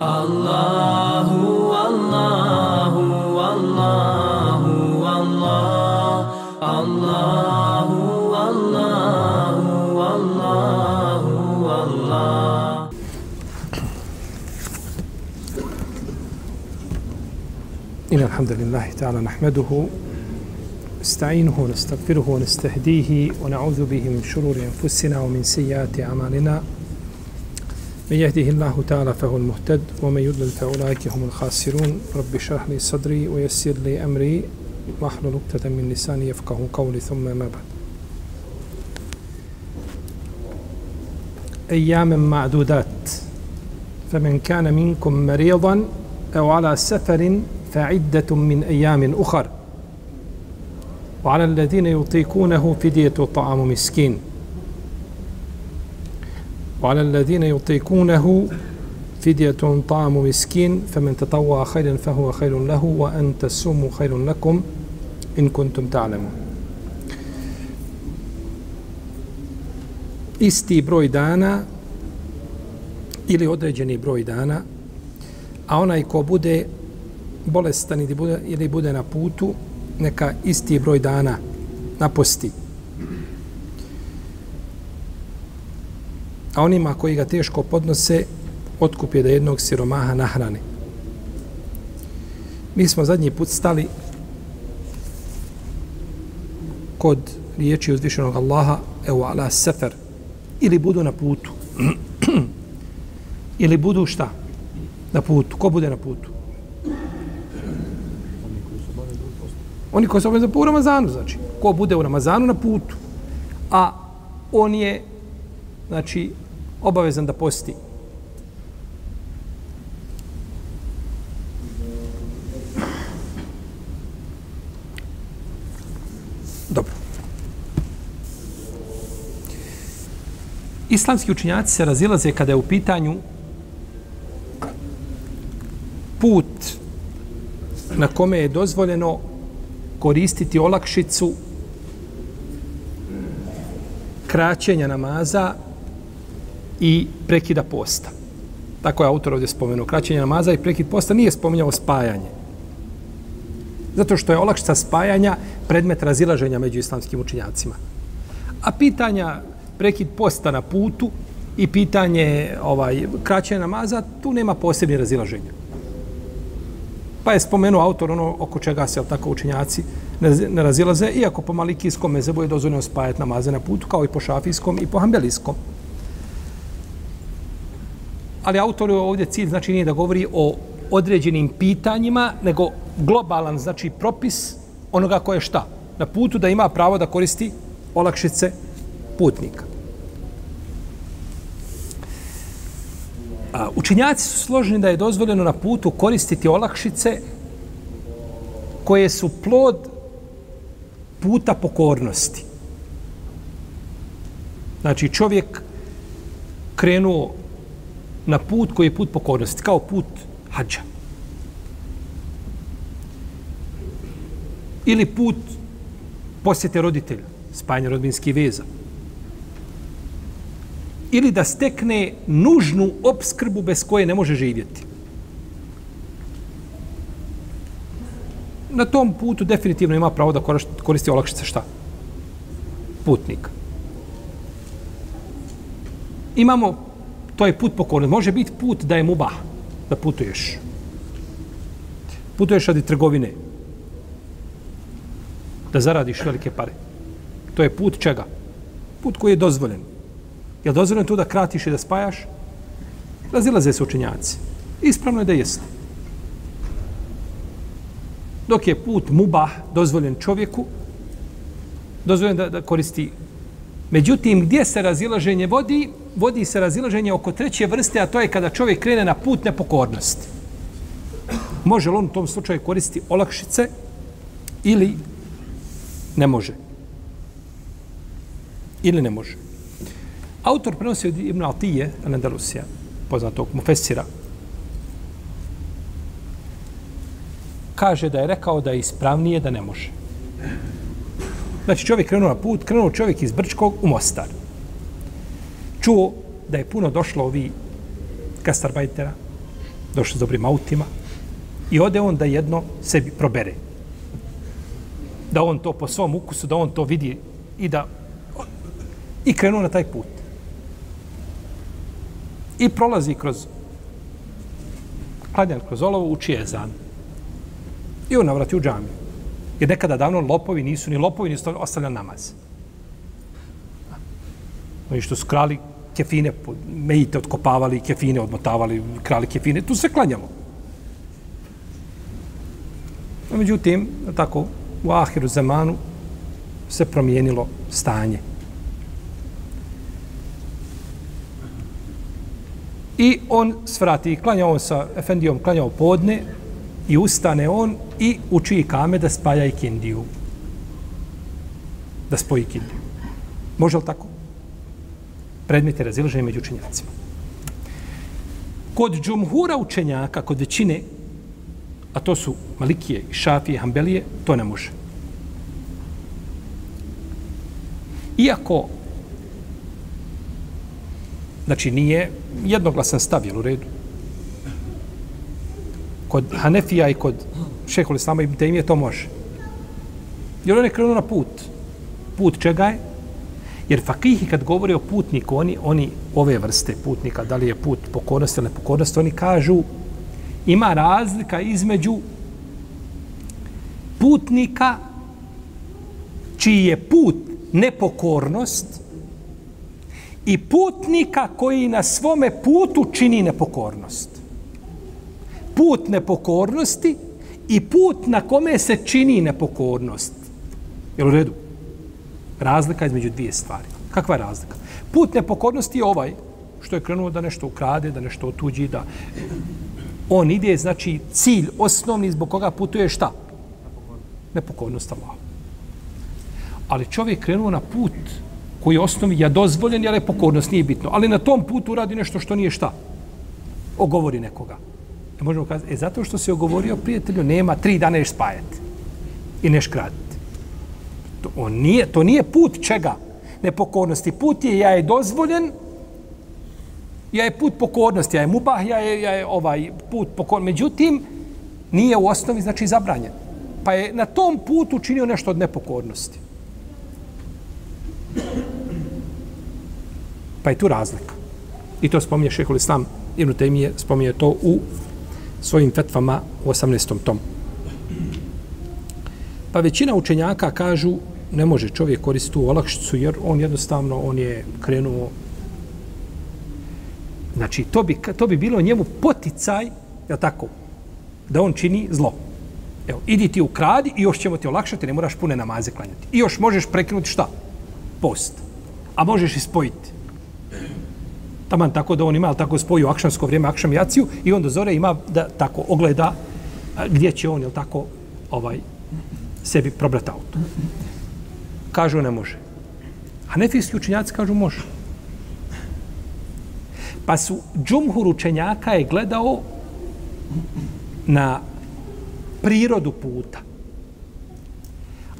الله والله والله والله الله والله والله والله إن الحمد لله تعالى نحمده نستعينه ونستغفره ونستهديه ونعوذ به من شرور أنفسنا ومن سيئات أعمالنا. من يهده الله تعالى فهو المهتد ومن يضلل فأولئك هم الخاسرون. رب اشرح لي صدري ويسر لي أمري واحلل عقدة من لساني يفقه قولي ثم ما بعد. أيام معدودات فمن كان منكم مريضا أو على سفر فعدة من أيام أخر. وعلى الذين يطيقونه فدية طعام مسكين. وعلى الذين يطيقونه فدية طعام مسكين فمن تطوع خيرا فهو خير له وأن تصوموا خير لكم إن كنتم تعلمون isti broj dana ili određeni broj dana, a onaj ko bude bolestan ili bude, ili bude na putu, neka isti broj dana naposti. A onima koji ga teško podnose, otkup je da jednog siromaha nahrane. Mi smo zadnji put stali kod riječi uzvišenog Allaha evo ala sefer ili budu na putu. Ili budu šta? Na putu. Ko bude na putu? Oni koji su obavezni u Ramazanu znači. Ko bude u Ramazanu na putu. A on je znači obavezan da posti Dobro. Islamski učinjaci se razilaze kada je u pitanju put na kome je dozvoljeno koristiti olakšicu kraćenja namaza i prekida posta. Tako je autor ovdje spomenuo. Kraćenje namaza i prekid posta nije spominjao spajanje. Zato što je olakšica spajanja predmet razilaženja među islamskim učinjacima. A pitanja prekid posta na putu i pitanje ovaj kraćenja namaza, tu nema posebnih razilaženja. Pa je spomenuo autor ono oko čega se tako učinjaci ne, ne razilaze, iako po malikijskom mezebu je dozvoljeno spajati namaze na putu, kao i po šafijskom i po hambelijskom. Ali autor je ovdje cilj znači nije da govori o određenim pitanjima, nego globalan, znači propis onoga koje šta? Na putu da ima pravo da koristi olakšice putnika. A, učenjaci su složeni da je dozvoljeno na putu koristiti olakšice koje su plod puta pokornosti. Znači čovjek krenuo na put koji je put pokornosti, kao put hađa. Ili put posjete roditelja, spajanje rodbinskih veza. Ili da stekne nužnu obskrbu bez koje ne može živjeti. Na tom putu definitivno ima pravo da koristi olakšice šta? Putnika. Imamo, to je put pokornosti. Može biti put da je mubah, da putuješ. Putuješ radi trgovine. Da zaradiš velike pare. To je put čega? Put koji je dozvoljen. Je li dozvoljeno to da kratiš i da spajaš? Razilaze se učenjaci. Ispravno je da jeste. Dok je put mubah dozvoljen čovjeku, dozvoljen da, da koristi. Međutim, gdje se razilaženje vodi? Vodi se razilaženje oko treće vrste, a to je kada čovjek krene na put nepokornosti. Može li on u tom slučaju koristiti olakšice ili ne može? Ili ne može? Autor prenosi od Ibn Altije, Anandalusija, poznatog mufessira, kaže da je rekao da je ispravnije da ne može. Znači čovjek krenuo na put, krenuo čovjek iz Brčkog u Mostar. Čuo da je puno došlo ovi gastarbajtera došli s dobrim autima, i ode on da jedno sebi probere. Da on to po svom ukusu, da on to vidi i da i krenu na taj put. I prolazi kroz kladnjan kroz olovo, uči je zan. I on navrati u džamiju. Jer nekada davno lopovi nisu ni lopovi, nisu ostavljali namaz. Oni što su krali kefine, mejite otkopavali, kefine odmotavali, krali kefine, tu se klanjalo. No, međutim, tako, u ahiru zamanu se promijenilo stanje. I on svrati, klanja on sa Efendijom, klanjao podne i ustane on i uči i kame da spaja ikindiju. Da spoji ikindiju. Može li tako? Predmete razilaženja među učenjacima. Kod džumhura učenjaka, kod većine, a to su Malikije, Šafije, Hambelije, to ne može. Iako Znači, nije jednoglasan stav, jel u redu? Kod Hanefija i kod šehol Islama i Btejmije to može. Jer on je krenuo na put. Put čega je? Jer fakihi kad govore o putniku, oni, oni ove vrste putnika, da li je put pokornosti ili nepokornosti, oni kažu ima razlika između putnika čiji je put nepokornost i putnika koji na svome putu čini nepokornost. Put nepokornosti i put na kome se čini nepokornost. Jel u redu? Razlika između dvije stvari. Kakva je razlika? Put nepokornosti je ovaj što je krenuo da nešto ukrade, da nešto otuđi, da on ide, znači cilj osnovni zbog koga putuje šta? Nepokornost Allah. Ali čovjek krenuo na put koji je osnovi ja dozvoljen, jer je pokornost, nije bitno. Ali na tom putu radi nešto što nije šta. Ogovori nekoga. E možemo kazati, e zato što se ogovorio prijatelju, nema tri dana ješ spajati. I neš kraditi. To, on nije, to nije put čega? Nepokornosti. Put je, ja je dozvoljen, ja je put pokornosti, ja je mubah, ja je, ja je ovaj put pokornosti. Međutim, nije u osnovi, znači, zabranjen. Pa je na tom putu učinio nešto od nepokornosti. Pa je tu razlika. I to spominje šehol Islam Ibn Taymije, spominje to u svojim fetvama u 18. tom. Pa većina učenjaka kažu ne može čovjek koristiti tu olakšicu jer on jednostavno on je krenuo znači to bi, to bi bilo njemu poticaj je tako da on čini zlo. Evo idi ti ukradi i još ćemo ti olakšati ne moraš pune namaze klanjati. I još možeš prekinuti šta? Post. A možeš ispojiti taman tako da on ima tako spoju akšamsko vrijeme, akšam jaciju i on do zore ima da tako ogleda gdje će on, jel tako, ovaj, sebi probrati auto. Kažu ne može. A nefijski učenjaci kažu može. Pa su džumhur učenjaka je gledao na prirodu puta.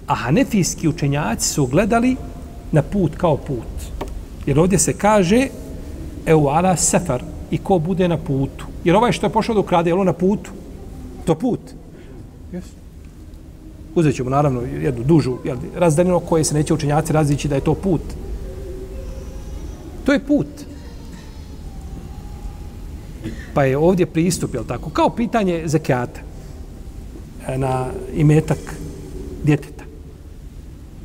A hanefijski učenjaci su gledali na put kao put. Jer ovdje se kaže eu ala sefer i ko bude na putu. Jer ovaj što je pošao do krade, je na putu? To put. Yes. Uzet ćemo naravno jednu dužu jel, razdaljeno koje se neće učenjaci razlići da je to put. To je put. Pa je ovdje pristup, jel tako? Kao pitanje zekijata na imetak djeteta.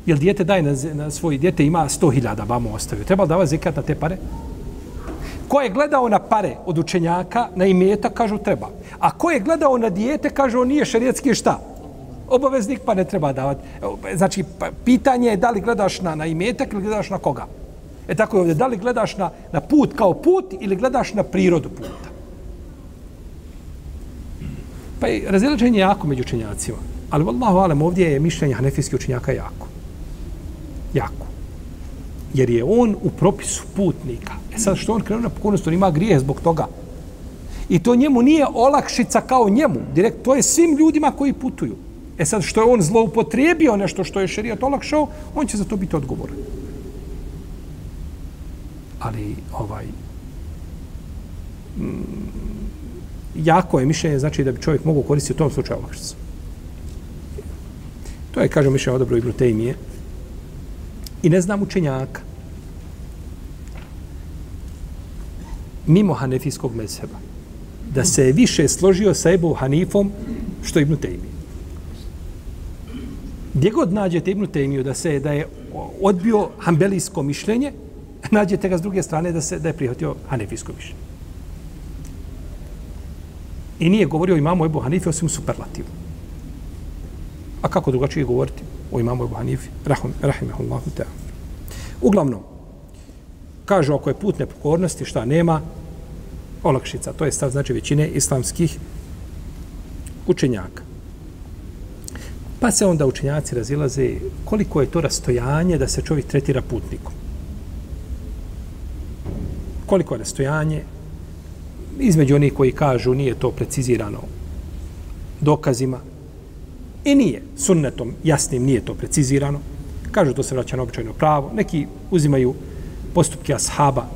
Jel djete daje na, na svoj djete ima 100.000 vamo ostavio. Treba li davati zekijat na te pare? Ko je gledao na pare od učenjaka, na imetak, kažu treba. A ko je gledao na dijete, kažu on nije šarijetski šta? Obaveznik pa ne treba davati. Znači, pa, pitanje je da li gledaš na, na imetak ili gledaš na koga. E tako je ovdje, da li gledaš na, na put kao put ili gledaš na prirodu puta. Pa je razilaženje jako među učenjacima. Ali, vallahu alem, ovdje je mišljenje hanefijskih učenjaka jako. Jako jer je on u propisu putnika. E sad što on krenuo na pokornost, on ima grije zbog toga. I to njemu nije olakšica kao njemu. Direkt, to je svim ljudima koji putuju. E sad što je on zloupotrijebio nešto što je šerijat olakšao, on će za to biti odgovoran. Ali ovaj mm, jako je mišljenje, znači da bi čovjek mogao koristiti u tom slučaju olakšicu. To je, kažem, mišljenje odobro Ibn Tejmije. I ne znam učenjaka. Mimo hanefijskog mezheba. Da se je više složio sa Ebu Hanifom što Ibn Tejmije. Gdje god nađete Ibn Tejmiju da se da je odbio hambelijsko mišljenje, nađete ga s druge strane da se da je prihvatio hanefijsko mišljenje. I nije govorio o imamu Ebu Hanifi osim superlativu. A kako drugačije govoriti o imamu Ebu Hanifi? Rahim, rahimahullahu ta'ala. Uglavnom, kažu ako je put nepokornosti, šta nema, olakšica. To je stav znači većine islamskih učenjaka. Pa se onda učenjaci razilaze koliko je to rastojanje da se čovjek tretira putnikom. Koliko je rastojanje između onih koji kažu nije to precizirano dokazima i nije sunnetom jasnim nije to precizirano. Kažu to se vraća na običajno pravo. Neki uzimaju postupke ashaba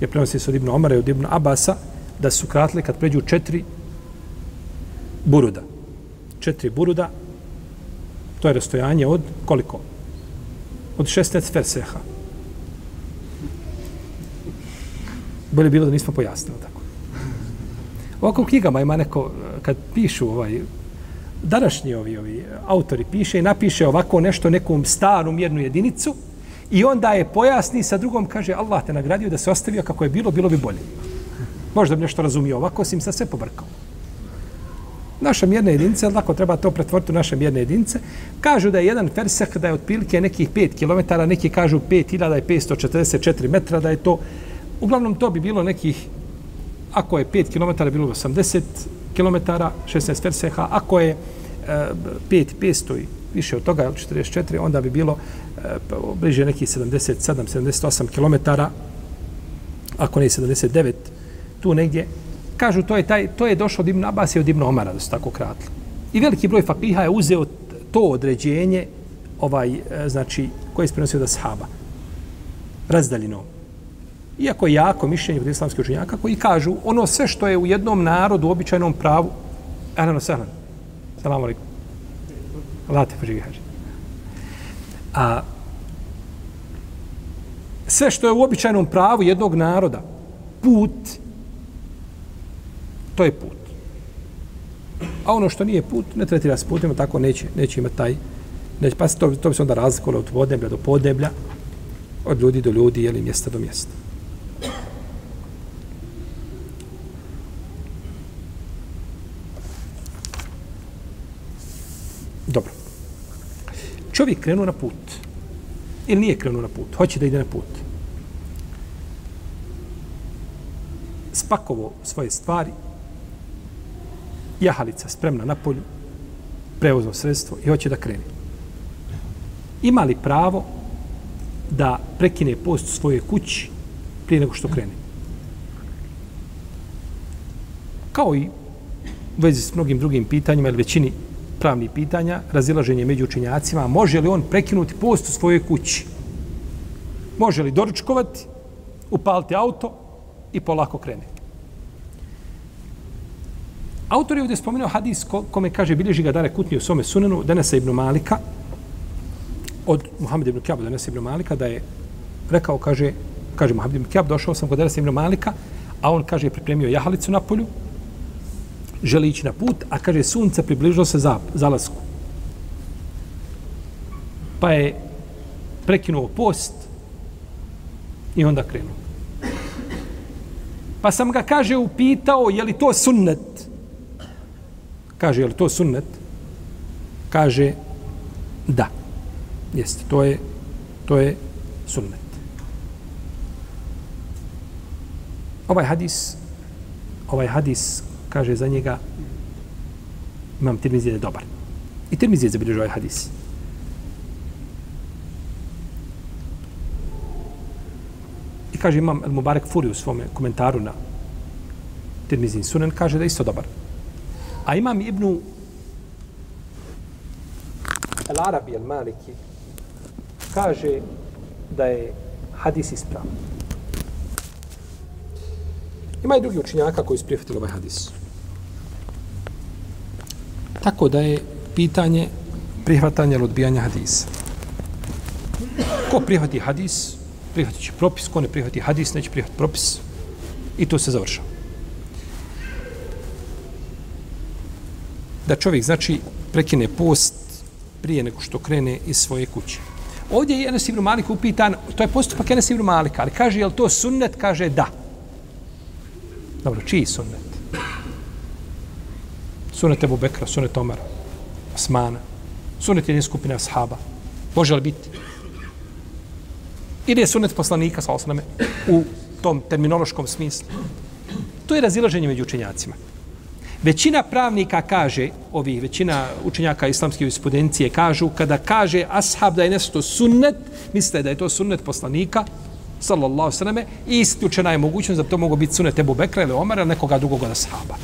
je prenosi se od Ibn Omara i od Ibn Abasa da su kratle kad pređu četiri buruda. Četiri buruda to je rastojanje od koliko? Od 16 ferseha. Bolje bilo da nismo pojasnili tako. Ovako u knjigama ima neko, kad pišu ovaj, današnji ovi, ovi autori piše i napiše ovako nešto nekom staru mjernu jedinicu i onda je pojasni sa drugom kaže Allah te nagradio da se ostavio kako je bilo, bilo bi bolje. Možda bi nešto razumio ovako, sim sa sve pobrkao. Naša mjerna jedinica, lako treba to pretvoriti u naše mjerne jedinice. Kažu da je jedan fersek, da je otprilike nekih 5 km, neki kažu 5544 metra, da je to, uglavnom to bi bilo nekih, ako je 5 km, bilo 80 km, 16 ferseha, ako je e, 5, 500 i više od toga, 44, onda bi bilo e, bliže nekih 77, 78 km, ako ne 79, tu negdje, kažu to je taj to je došlo od Ibn Abbas i od Ibn Omara da su tako kratili. I veliki broj fakiha je uzeo to određenje ovaj e, znači koje je sprenosio da sahaba razdaljino. Iako je jako mišljenje od islamskih učenjaka koji kažu ono sve što je u jednom narodu u običajnom pravu Ahlan sahlan. Selam alejkum. Late poživi hađi. A sve što je u običajnom pravu jednog naroda put to je put. A ono što nije put, ne tretira se putima, tako neće, neće imati taj, neće, pa to, to bi se onda razlikovalo od podneblja do podneblja, od ljudi do ljudi, jeli mjesta do mjesta. Dobro. Čovjek krenuo na put. Ili nije krenuo na put. Hoće da ide na put. Spakovo svoje stvari jahalica spremna na polju, prevozno sredstvo i hoće da krene. Ima li pravo da prekine post u svojoj kući prije nego što krene? Kao i u vezi s mnogim drugim pitanjima ili većini pravnih pitanja, razilaženje među učinjacima, može li on prekinuti post u svojoj kući? Može li doručkovati, upaliti auto i polako krenuti? Autor je ovdje spomenuo hadis ko, kome kaže bilježi ga dare kutni u svome sunenu Denesa ibn Malika od Muhammed ibn Kjab, Denesa ibn Malika da je rekao, kaže, kaže Muhammed ibn Kjab, došao sam kod Denesa ibn Malika, a on kaže pripremio jahalicu na polju, želi ići na put, a kaže sunce približilo se za, zalasku. Pa je prekinuo post i onda krenuo. Pa sam ga, kaže, upitao, je li to sunnet? Kaže, je li to sunnet? Kaže, da. Jeste, to je, to je sunnet. Ovaj hadis, ovaj hadis, kaže za njega, imam Tirmizi je dobar. I Tirmizi je zabilježio ovaj hadis. I kaže, imam El Mubarek Furi u svome komentaru na Tirmizin sunen, kaže da je isto dobar. A imam Ibnu El Arabi El Maliki kaže da je hadis ispravan. Ima i drugi učinjaka koji su prihvatili ovaj hadis. Tako da je pitanje prihvatanja ili odbijanja hadisa. Ko prihvati hadis, prihvatit će propis, ko ne prihvati hadis, neće prihvati propis. I to se završava. Da čovjek, znači, prekine post prije nego što krene iz svoje kuće. Ovdje je Enes ibn Malik upitan, to je postupak Enes ibn Malika, ali kaže, je li to sunnet? Kaže, da. Dobro, čiji sunnet? Sunnet Ebu Bekra, sunnet Omara, Osmana, sunnet jedne skupine ashaba. Može li biti? Ili je sunnet poslanika, sa osname, u tom terminološkom smislu? To je razilaženje među učenjacima. Većina pravnika kaže, ovi većina učenjaka islamske jurisprudencije kažu, kada kaže ashab da je nešto sunnet, misle da je to sunnet poslanika, sallallahu sallame, i isključena je mogućnost da to mogu biti sunnet Ebu Bekra ili Omara ili nekoga drugog od ashaba.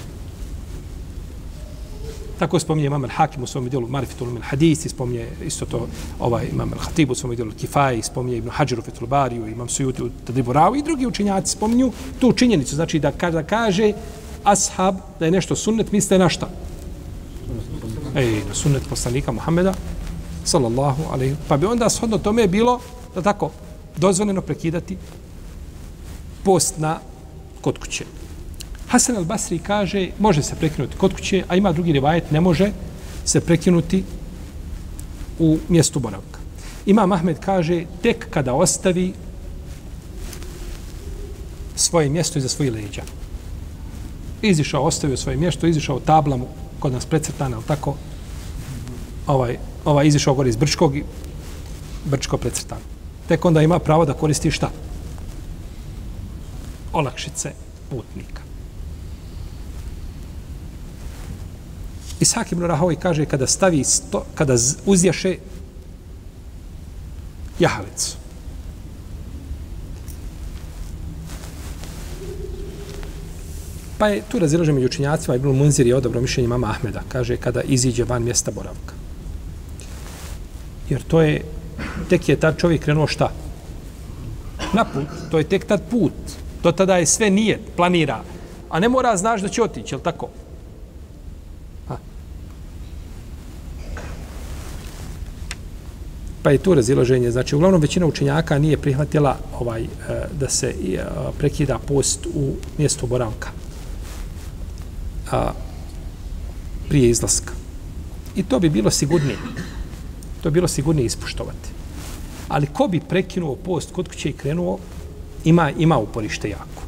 Tako spominje Imam al-Hakim u svom dijelu Marifitul min hadisi, spominje isto to ovaj Imam al-Hatib u svom dijelu Kifaj, spominje Ibn Hajar u Fitul Bariju, Imam Sujuti u Tadribu Ravu i drugi učenjaci spominju tu činjenicu, znači da kada kaže ashab da je nešto sunnet, misle na šta? Ej, na sunnet poslanika Muhammeda, sallallahu alaihi. Pa bi onda shodno tome bilo, da tako, dozvoljeno prekidati post na kod kuće. Hasan al-Basri kaže, može se prekinuti kod kuće, a ima drugi rivajet, ne može se prekinuti u mjestu boravka. Ima Mahmed kaže, tek kada ostavi svoje mjesto iza svojih leđa. Izišao, ostavio svoje mjesto, izišao tablamu kod nas precrtana, ali tako, ovaj, ovaj izišao gore iz Brčkog i Brčko precrtano. Tek onda ima pravo da koristi šta? Olakšice putnika. Ishak ibn Rahovi kaže kada stavi sto, kada uzjaše jahalicu. Pa je tu razilažen među učinjacima, Ibn Munzir je odobro mišljenje mama Ahmeda, kaže kada iziđe van mjesta boravka. Jer to je, tek je tad čovjek krenuo šta? Na put, to je tek tad put. Do tada je sve nije, planira. A ne mora znaš da će otići, jel tako? tako? pa je to razilaženje. Znači, uglavnom većina učenjaka nije prihvatila ovaj eh, da se eh, prekida post u mjestu boravka a, prije izlaska. I to bi bilo sigurnije. To bi bilo sigurnije ispuštovati. Ali ko bi prekinuo post kod kuće i krenuo, ima, ima uporište jako.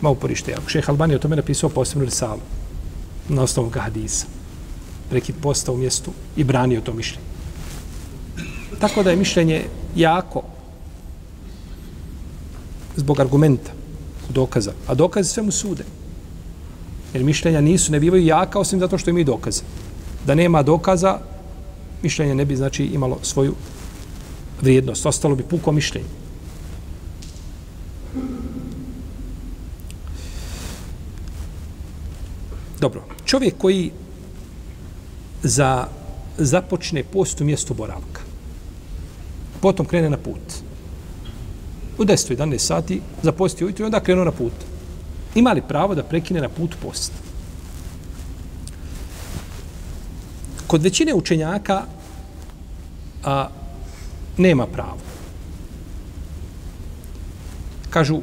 Ima uporište jako. Šeha Albani o tome napisao posebnu risalu na osnovu hadisa prekid posta u mjestu i branio to mišljenje. Tako da je mišljenje jako zbog argumenta, dokaza. A dokaze sve mu sude. Jer mišljenja nisu, ne bivaju jaka osim zato što imaju dokaze. Da nema dokaza, mišljenje ne bi znači imalo svoju vrijednost. Ostalo bi puko mišljenje. Dobro, čovjek koji za započne post u mjestu boravka. Potom krene na put. U 10. 11. sati zaposti ujutru i onda krenu na put. Ima li pravo da prekine na put post? Kod većine učenjaka a, nema pravo. Kažu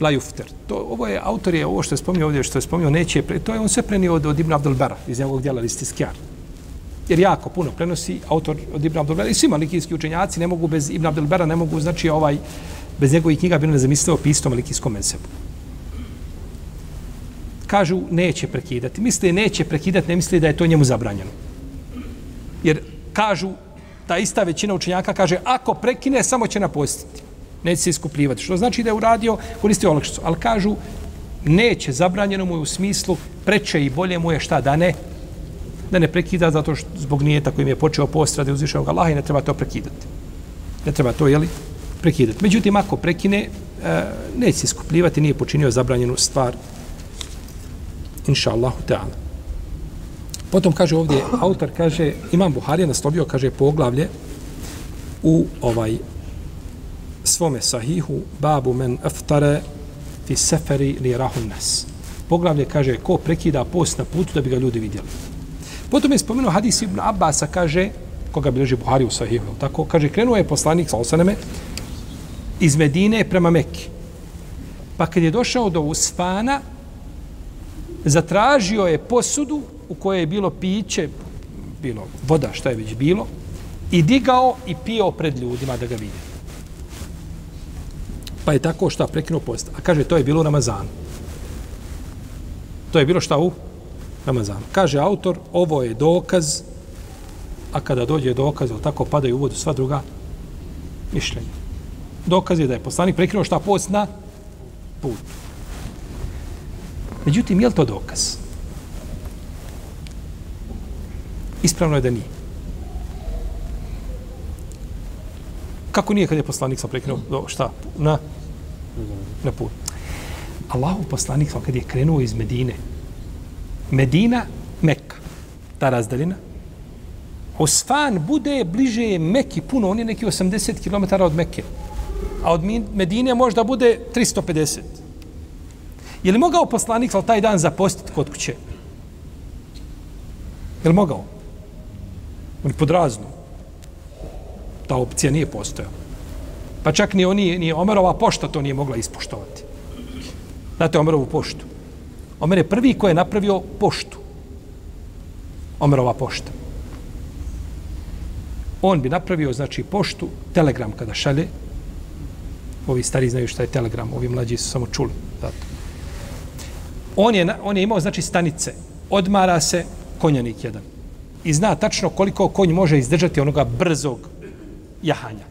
la jufter. To, ovo je, autor je, ovo što je spomnio ovdje, što je spomnio, neće, to je on sve prenio od, od Ibn Abdul Bara, iz njegovog djela Listiskjar. Jer jako puno prenosi autor od Ibn Abdelbera i svi malikijski učenjaci ne mogu bez Ibn Abdelbera, ne mogu, znači ovaj, bez njegovih knjiga bi ne zamislio pisao malikijskom mensebu. Kažu, neće prekidati. Misli, neće prekidati, ne misli da je to njemu zabranjeno. Jer kažu, ta ista većina učenjaka kaže, ako prekine, samo će napostiti. Neće se iskupljivati. Što znači da je uradio, koristio olakšicu. Ali kažu, neće, zabranjeno mu je u smislu, preče i bolje mu je šta da ne, da ne prekida zato što zbog nijeta kojim im je počeo post radi uzvišenog Allaha i ne treba to prekidati. Ne treba to, jeli, prekidati. Međutim, ako prekine, e, neće se skupljivati, nije počinio zabranjenu stvar. Inša Allahu Teala. Potom kaže ovdje, autor kaže, Imam Buharija naslobio, kaže, poglavlje u ovaj svome sahihu, babu men aftare fi seferi li rahun nas. Poglavlje kaže ko prekida post na putu da bi ga ljudi vidjeli. Potom je spomenuo hadis Ibn Abbasa, kaže, koga bilježi Buhari u Sahihu, tako, kaže, krenuo je poslanik sa osaneme iz Medine prema Mekke. Pa kad je došao do Usfana, zatražio je posudu u kojoj je bilo piće, bilo voda, šta je već bilo, i digao i pio pred ljudima da ga vide. Pa je tako šta prekinuo post. A kaže, to je bilo u Ramazanu. To je bilo šta u Ramazanu. Kaže autor, ovo je dokaz, a kada dođe dokaz, tako padaju u vodu sva druga mišljenja. Dokaz je da je poslanik prekinuo šta post na put. Međutim, je li to dokaz? Ispravno je da nije. Kako nije kad je poslanik sa prekinuo do šta? Na, na put. Allahu poslanik sam kad je krenuo iz Medine, Medina, Mekka, ta razdaljina, Osfan bude bliže Mekki puno, on je neki 80 km od Mekke. A od Medine možda bude 350. Je li mogao poslanik sal taj dan zapostiti kod kuće? Je li mogao? On je podrazno ta opcija nije postojala. Pa čak ni oni, ni Omerova pošta to nije mogla ispoštovati. Znate Omerovu poštu? Omer je prvi koji je napravio poštu. Omerova pošta. On bi napravio, znači, poštu, telegram kada šalje. Ovi stari znaju šta je telegram, ovi mlađi su samo čuli. Zato. On je, on je imao, znači, stanice. Odmara se konjanik jedan. I zna tačno koliko konj može izdržati onoga brzog jahanja.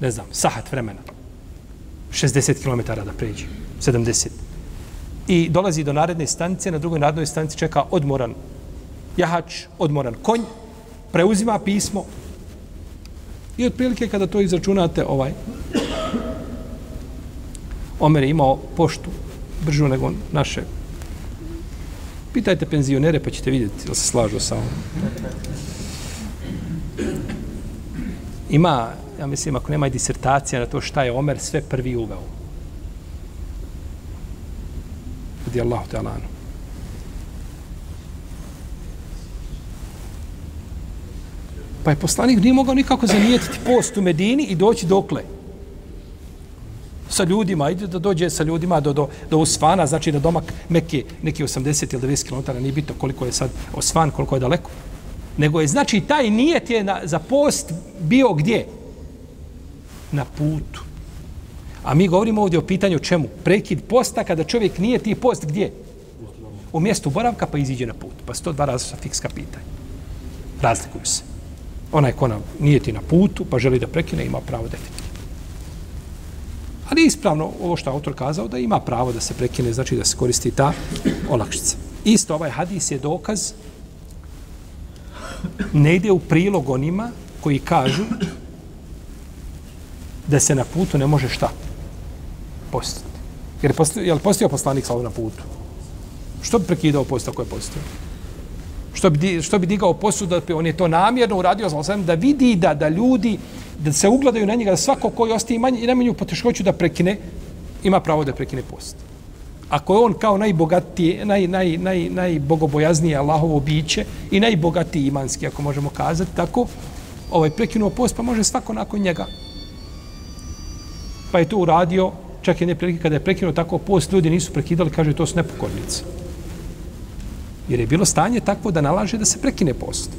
Ne znam, sahat vremena. 60 km da pređe. 70. I dolazi do naredne stanice, na drugoj narednoj stanici čeka odmoran jahač, odmoran konj, preuzima pismo i otprilike kada to izračunate, ovaj, Omer je imao poštu bržu nego naše. Pitajte penzionere pa ćete vidjeti ili se slažu sa ovom ima, ja mislim, ako nema disertacija na to šta je Omer sve prvi uveo. Radi Allahu te Pa je poslanik nije mogao nikako zanijetiti post u Medini i doći dokle. Sa ljudima, ide da dođe sa ljudima do, do, do Osvana, znači na domak Mekke neki 80 ili 90 km, nije bitno koliko je sad Osvan, koliko je daleko nego je znači taj nijet je na, za post bio gdje? Na putu. A mi govorimo ovdje o pitanju čemu? Prekid posta kada čovjek nije ti post gdje? U mjestu boravka pa iziđe na put. Pa su to dva različita fikska pitanja. Razlikuju se. Onaj ko nam nije ti na putu pa želi da prekine ima pravo definitivno. Ali ispravno ovo što autor kazao da ima pravo da se prekine, znači da se koristi ta olakšica. Isto ovaj hadis je dokaz ne ide u prilog onima koji kažu da se na putu ne može šta postati. Jer je je li postio poslanik sa na putu? Što bi prekidao post ako je postio? Što bi, što bi digao posudu, da on je to namjerno uradio sam da vidi da da ljudi da se ugledaju na njega da svako koji ostaje manje i najmanju poteškoću da prekine ima pravo da prekine post ako je on kao najbogatije, naj, naj, naj, najbogobojaznije Allahovo biće i najbogatiji imanski, ako možemo kazati tako, ovaj prekinuo post, pa može svako nakon njega. Pa je to uradio, čak i ne prilike, kada je prekinuo tako post, ljudi nisu prekidali, kaže, to su nepokornice. Jer je bilo stanje takvo da nalaže da se prekine post.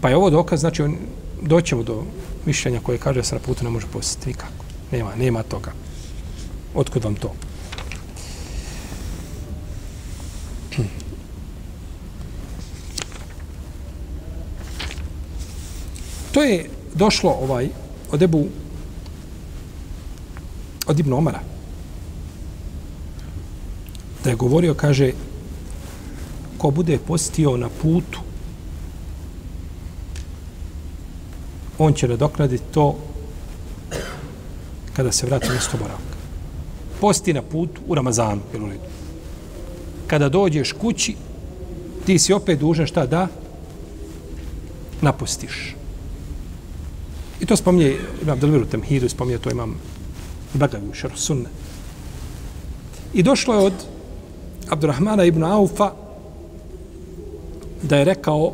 Pa je ovo dokaz, znači, on, doćemo do mišljenja koje kaže da se na putu ne može postiti nikako. Nema, nema toga. Otkud vam to? To je došlo ovaj od Ebu od Ibn Omara da je govorio, kaže ko bude postio na putu on će nadoknaditi to kada se vrati mjesto boravka. Posti na put u Ramazanu, jel u redu. Kada dođeš kući, ti si opet dužan šta da? Napustiš. I to spominje Imam Delviru Temhidu, spominje to imam Bagavi u Sunne. I došlo je od Abdurrahmana ibn Aufa da je rekao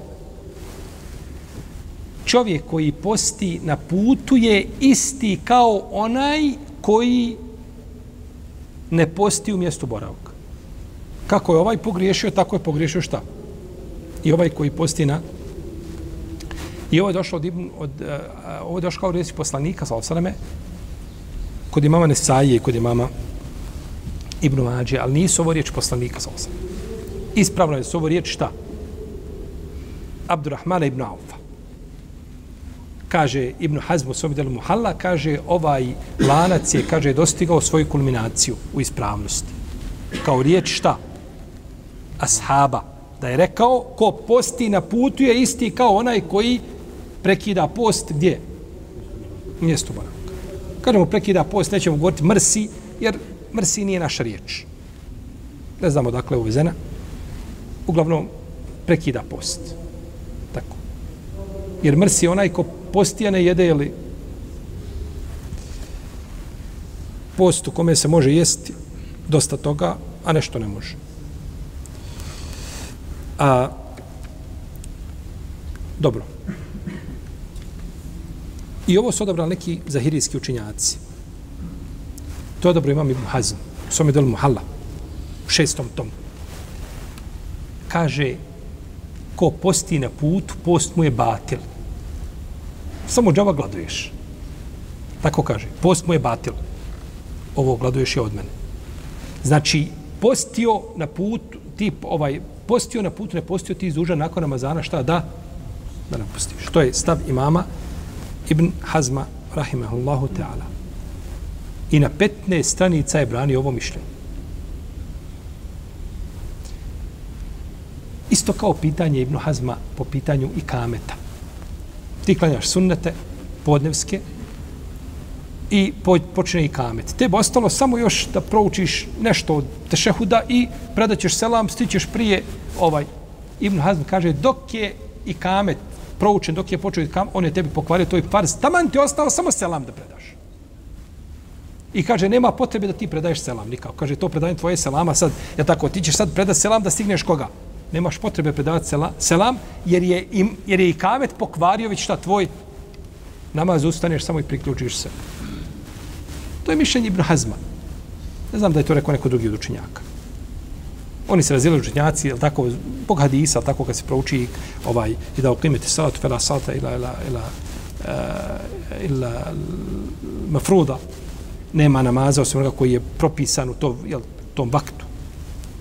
čovjek koji posti na putu je isti kao onaj koji ne posti u mjestu boravka. Kako je ovaj pogriješio, tako je pogriješio šta? I ovaj koji posti na I ovo je došlo od, od uh, ovo je došlo kao riječ poslanika, sa osaname, kod imama Nesaje i kod imama Ibn Mađe, ali nisu ovo riječ poslanika, sa osam. Ispravno je su ovo riječ šta? Abdurrahmana ibn Aufa. Kaže Ibn Hazm u svom delu Muhalla, kaže ovaj lanac je, kaže, dostigao svoju kulminaciju u ispravnosti. Kao riječ šta? Ashaba. Da je rekao, ko posti na putu je isti kao onaj koji prekida post gdje? U mjestu boravka. Kažemo prekida post, nećemo govoriti mrsi, jer mrsi nije naša riječ. Ne znamo dakle uvezena. Uglavnom, prekida post. Tako. Jer mrsi je onaj ko postija ne jede ili post u kome se može jesti dosta toga, a nešto ne može. A, dobro. I ovo su odabrali neki zahirijski učinjaci. To je dobro imam Ibn Hazm, u svome delu Muhalla, u šestom tomu. Kaže, ko posti na putu, post mu je batil. Samo džava gladuješ. Tako kaže, post mu je batil. Ovo gladuješ je od mene. Znači, postio na putu, tip ovaj, postio na putu, ne postio ti izuža nakon Ramazana, šta da? Da napustiš. To je stav imama Ibn Hazma, rahimahullahu ta'ala. I na 15 stranica je branio ovo mišljenje. Isto kao pitanje Ibnu Hazma po pitanju i kameta. Ti klanjaš sunnete, podnevske, i počne i kamet. Te ostalo samo još da proučiš nešto od tešehuda i predaćeš selam, stićeš prije ovaj. Ibn Hazm kaže, dok je i kamet proučen dok je počeo kam, on je tebi pokvario to je farz. Taman ti ostao samo selam da predaš. I kaže, nema potrebe da ti predaješ selam nikako. Kaže, to predajem tvoje selama sad. Ja tako, ti ćeš sad predati selam da stigneš koga? Nemaš potrebe predavati selam, selam jer, je im, jer je i kamet pokvario već šta tvoj namaz ustaneš samo i priključiš se. To je mišljenje Ibn Hazma. Ne znam da je to rekao neko drugi od učenjaka oni se razili učenjaci, jel tako, bog hadisa, tako kad se prouči ovaj, i da uklimete salatu, fela salata ila, ila, ila, uh, ila mafruda, nema namaza, osim onoga koji je propisan u to, jel, tom vaktu.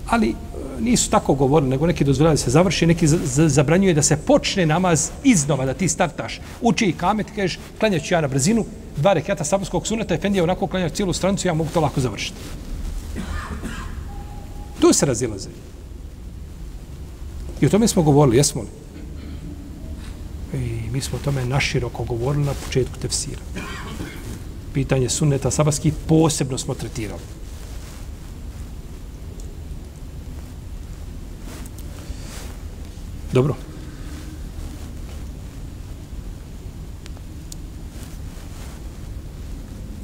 Ali e, nisu tako govorili, nego neki dozvoljaju da se završi, neki zabranjuje da se počne namaz iznova, da ti startaš. Uči i kamet, kažeš, klanjaću ja na brzinu, dva rekata sabarskog suneta, Efendija onako klanjao cijelu stranicu, ja mogu to lako završiti. Tu se razilaze. I o tome smo govorili, jesmo li? I mi smo o tome naširoko govorili na početku tefsira. Pitanje sunneta sabaskih posebno smo tretirali. Dobro.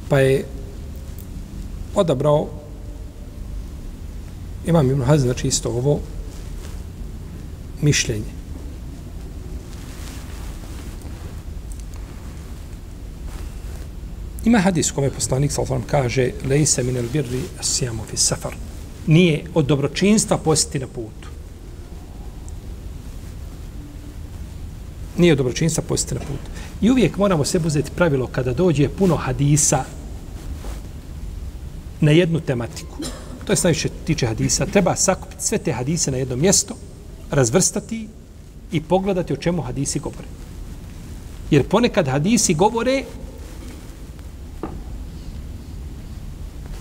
Pa je odabrao imam Ibn Hazm, znači isto ovo mišljenje. Ima hadis kome poslanik sallam kaže lejse min el birri asijamu fi safar. Nije od dobročinstva posjeti na putu. Nije od dobročinstva posjeti na putu. I uvijek moramo se uzeti pravilo kada dođe puno hadisa na jednu tematiku. To je najviše tiče hadisa. Treba sakupiti sve te hadise na jedno mjesto, razvrstati i pogledati o čemu hadisi govore. Jer ponekad hadisi govore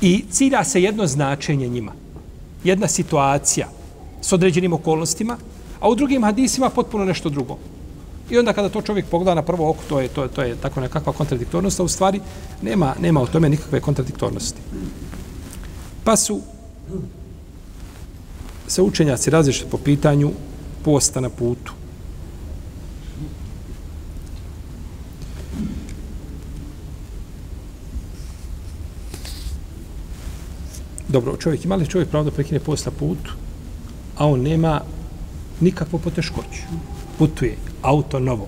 i cilja se jedno značenje njima. Jedna situacija s određenim okolnostima, a u drugim hadisima potpuno nešto drugo. I onda kada to čovjek pogleda na prvo oko, to je, to je, to je tako nekakva kontradiktornost, a u stvari nema, nema o tome nikakve kontradiktornosti. Pa su se učenjaci različiti po pitanju posta na putu. Dobro, čovjek, ima li čovjek pravo da prekine post na putu, a on nema nikakvu poteškoću. Putuje, auto novo,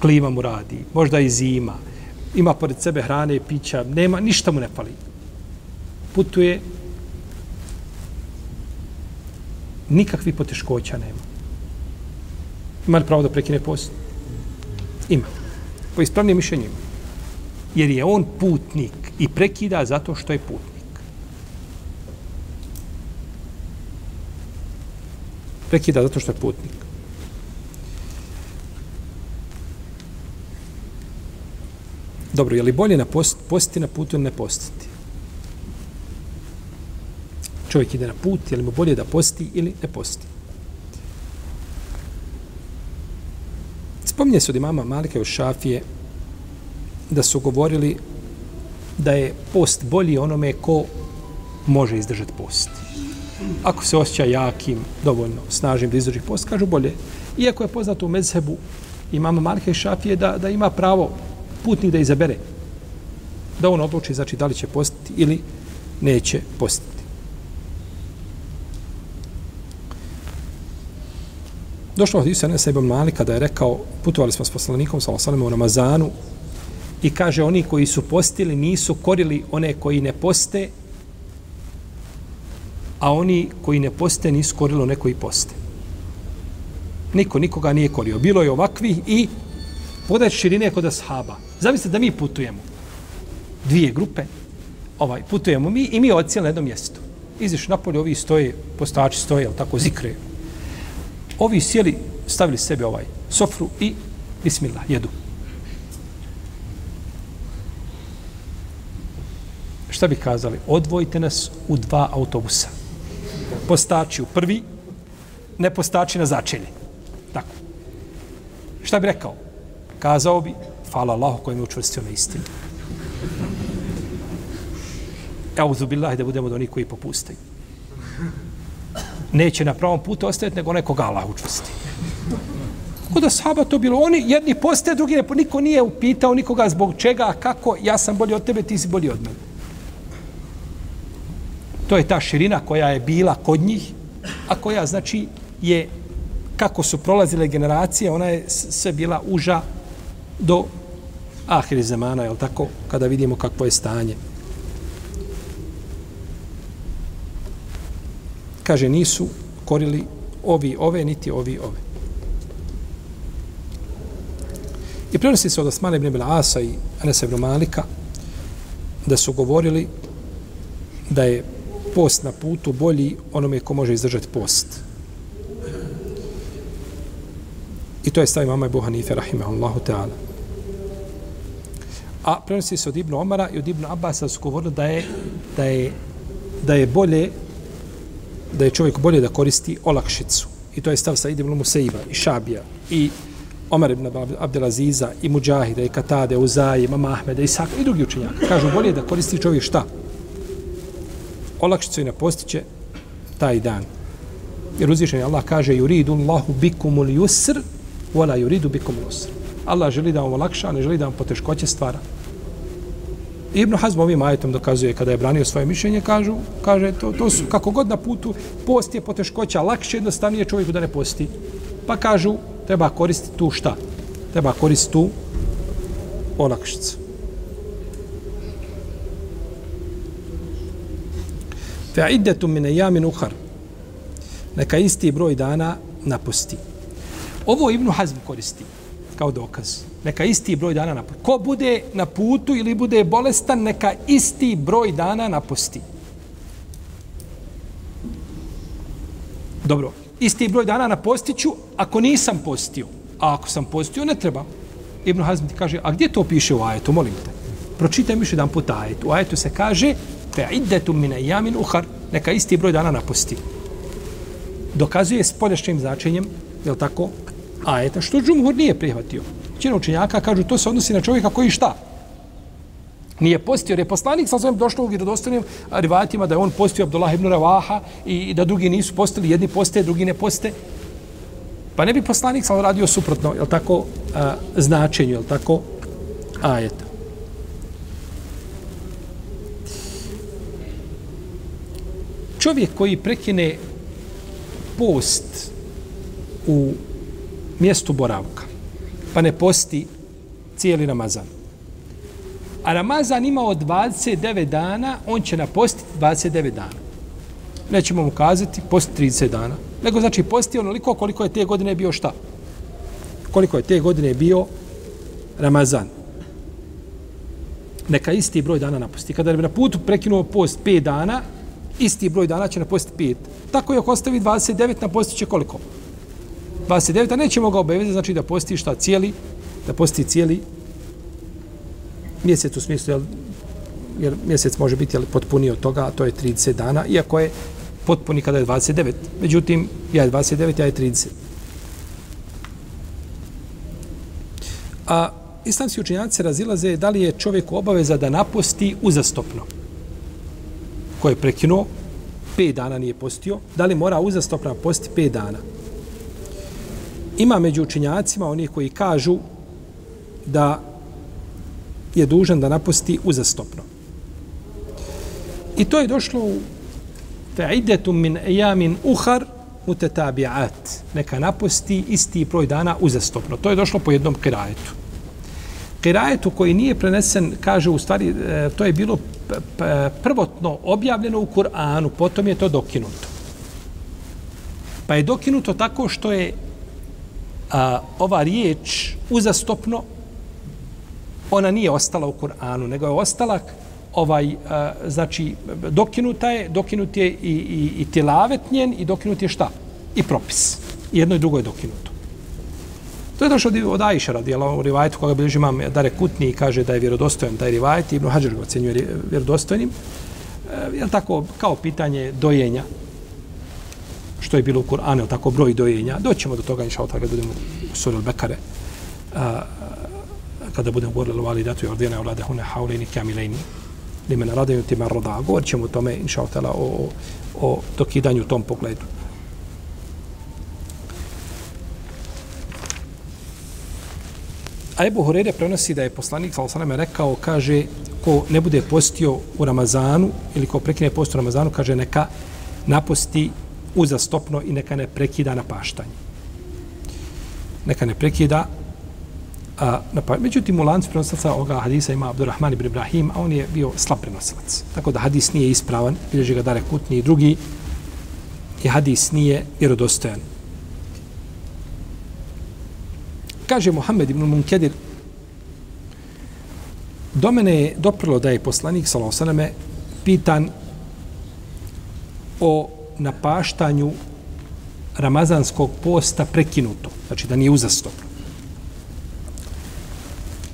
klima mu radi, možda i zima, ima pored sebe hrane i pića, nema, ništa mu ne pali. Putuje, nikakvi poteškoća nema. Ima li pravo da prekine post? Ima. Po ispravnim mišljenjima. Jer je on putnik i prekida zato što je putnik. Prekida zato što je putnik. Dobro, je li bolje na post, postiti na putu ili ne postiti? Čovjek ide na put, je li mu bolje da posti ili ne posti? Spominje se od imama Malike u Šafije da su govorili da je post bolji onome ko može izdržati post. Ako se osjeća jakim, dovoljno snažnim da izdrži post, kažu bolje. Iako je poznato u mezhebu imama Malike i Šafije da, da ima pravo putnik da izabere da on odluči znači da li će postiti ili neće postiti. Došlo od Isa Nesa ibn Malika da je rekao, putovali smo s poslanikom sa Osaleme u Ramazanu i kaže oni koji su postili nisu korili one koji ne poste, a oni koji ne poste nisu korilo neko i poste. Niko nikoga nije korio. Bilo je ovakvi i podać širine kod ashaba. Zamislite da mi putujemo. Dvije grupe. Ovaj, putujemo mi i mi odcijeli na jednom mjestu. Iziš napolje, ovi stoje, postači stoje, ali tako zikre. Ovi sjeli, stavili sebe ovaj sofru i bismillah, jedu. Šta bi kazali? Odvojite nas u dva autobusa. Postači u prvi, ne postači na začelje. Tako. Šta bi rekao? Kazao bi, hvala Allahu koji me učvrstio na istinu. Euzu billahi da budemo do onih koji popustaju. Neće na pravom putu ostaviti nego nekog Allah učvrsti. Kako da to bilo? Oni jedni postaje, drugi ne, niko nije upitao nikoga zbog čega, kako, ja sam bolji od tebe, ti si bolji od mene. To je ta širina koja je bila kod njih, a koja znači je kako su prolazile generacije, ona je sve bila uža do ahiri zemana, je tako, kada vidimo kakvo je stanje. Kaže, nisu korili ovi ove, niti ovi ove. I prenosi se od Osmane ibn Ibn Asa i Anasa ibn Malika da su govorili da je post na putu bolji onome ko može izdržati post. I to je stavi mama Ebu Hanife, rahimahullahu ta'ala. A prenosi se od Ibnu Omara i od Ibnu Abasa su govorili da je, da je, da je bolje da je čovjek bolje da koristi olakšicu. I to je stav sa Ibnu Musaiba i Šabija i Omar ibn Abdelaziza i Mujahida i Katade, Uzaje, Mama Ahmeda i i drugi učenjaka. Kažu bolje da koristi čovjek šta? Olakšicu i ne postiće taj dan. Jer uzvišen Allah kaže yuridu Allahu bikumul yusr wala yuridu bikumul usr. Allah želi da vam olakša, ne želi da vam poteškoće stvara. Ibn Hazm ovim ajetom dokazuje kada je branio svoje mišljenje, kažu, kaže, to, to su kako god na putu, post je poteškoća, lakše jednostavnije čovjeku da ne posti. Pa kažu, treba koristiti tu šta? Treba koristiti tu olakšicu. Fa iddetu mine jamin uhar. Neka isti broj dana napusti. Ovo Ibn Hazm koristi kao dokaz. Neka isti broj dana napusti. Ko bude na putu ili bude bolestan, neka isti broj dana napusti. Dobro, isti broj dana napostiću ako nisam postio. A ako sam postio, ne treba. Ibn Hazm ti kaže, a gdje to piše u ajetu, molim te? Pročitaj mi još jedan put ajetu. U ajetu se kaže, fe iddetum mine jamin uhar, neka isti broj dana napusti. Dokazuje s polješćim značenjem, je tako, ajeta, što džumhur nije prihvatio. Čina učenjaka kažu, to se odnosi na čovjeka koji šta? Nije postio, jer je poslanik sa svojim došlo u vjerodostanim rivatima da je on postio Abdullah ibn Ravaha i da drugi nisu postili, jedni poste, drugi ne poste. Pa ne bi poslanik sa radio suprotno, je tako, a, značenju, je tako, ajeta. Čovjek koji prekine post u mjestu boravka, pa ne posti cijeli Ramazan. A Ramazan ima od 29 dana, on će napostiti 29 dana. Nećemo mu kazati post 30 dana. Nego znači posti onoliko koliko je te godine bio šta? Koliko je te godine bio Ramazan. Neka isti broj dana napusti. Kada bi na putu prekinuo post 5 dana, isti broj dana će napostiti 5. Tako je ako ostavi 29, napostit će koliko? 29, a nećemo ga obavezati, znači da posti šta cijeli, da posti cijeli mjesec u smislu, jel, jer mjesec može biti jel, potpuniji od toga, a to je 30 dana, iako je potpuni kada je 29. Međutim, ja je 29, ja je 30. A islamski učinjaci razilaze da li je čovjek obaveza da naposti uzastopno. Ko je prekinuo, 5 dana nije postio, da li mora uzastopno posti 5 dana? Ima među učinjacima oni koji kažu da je dužan da napusti uzastopno. I to je došlo u fa'idetum min ejamin uhar mutetabi'at. Neka napusti isti broj dana uzastopno. To je došlo po jednom kirajetu. Kirajetu koji nije prenesen, kaže u stvari, e, to je bilo prvotno objavljeno u Kur'anu, potom je to dokinuto. Pa je dokinuto tako što je a, ova riječ uzastopno ona nije ostala u Kur'anu, nego je ostala ovaj, a, znači, dokinuta je, dokinut je i, i, i tilavet njen i dokinut je šta? I propis. Jedno i drugo je dokinuto. To je došlo od Aisha radijela u rivajtu koga bilježi imam Dare Kutni i kaže da je vjerodostojan taj rivajt, Ibn Hađar ga ocenjuje vjerodostojnim. E, jel tako, kao pitanje dojenja, što je bilo u Kur'anu, tako broj dojenja. Doćemo do toga, inša kada budemo u suri Bekare, kada budemo govorili o validatu i ordine o vlade hune haulini kamilini, li me naradaju ti marroda. Govorit ćemo o tome, inša o, o, o dokidanju u tom pogledu. A Ebu Horeire prenosi da je poslanik sa osaname rekao, kaže, ko ne bude postio u Ramazanu ili ko prekine post u Ramazanu, kaže, neka naposti uzastopno i neka ne prekida na paštanje. Neka ne prekida a, na paštanje. Međutim, u lancu prenosilaca ovoga hadisa ima Abdurrahman ibn Ibrahim, a on je bio slab prenosilac. Tako da hadis nije ispravan, bilježi ga Dare Kutni i drugi, i hadis nije vjerodostojan. Kaže Muhammed ibn Munkedir, do mene je doprlo da je poslanik, sallallahu pitan o napaštanju ramazanskog posta prekinuto, znači da nije uzastopno.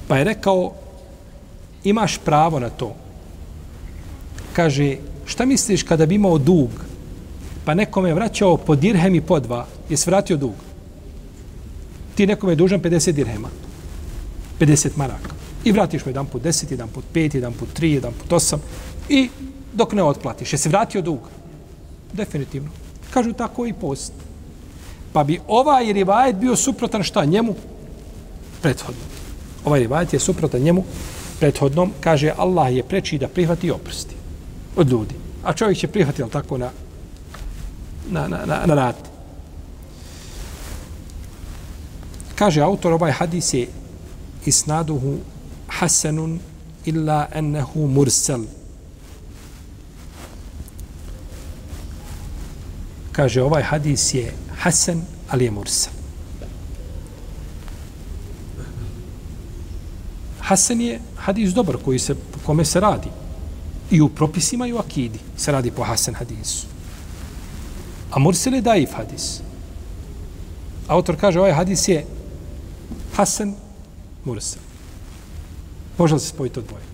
Pa je rekao, imaš pravo na to. Kaže, šta misliš kada bi imao dug, pa nekome je vraćao po dirhem i po dva, je vratio dug? Ti nekome je dužan 50 dirhema, 50 maraka. I vratiš mu jedan put 10, jedan put 5, jedan put 3, jedan put 8 i dok ne otplatiš, je se vratio dug? Definitivno. Kažu tako i post. Pa bi ovaj rivajet bio suprotan šta njemu? Prethodno. Ovaj rivajet je suprotan njemu prethodnom. Kaže Allah je preči da prihvati oprosti od ljudi. A čovjek će prihvati, ali tako, na, na, na, na, na rati. Kaže autor, ovaj hadis je isnaduhu hasanun illa ennehu mursel. kaže ovaj hadis je hasan, ali je mursal. Hasan je hadis dobar koji se, kome se radi. I u propisima i u akidi se radi po hasan hadisu. A mursel je daif hadis. Autor kaže ovaj hadis je hasan, mursa. Može li se spojiti od dvoje?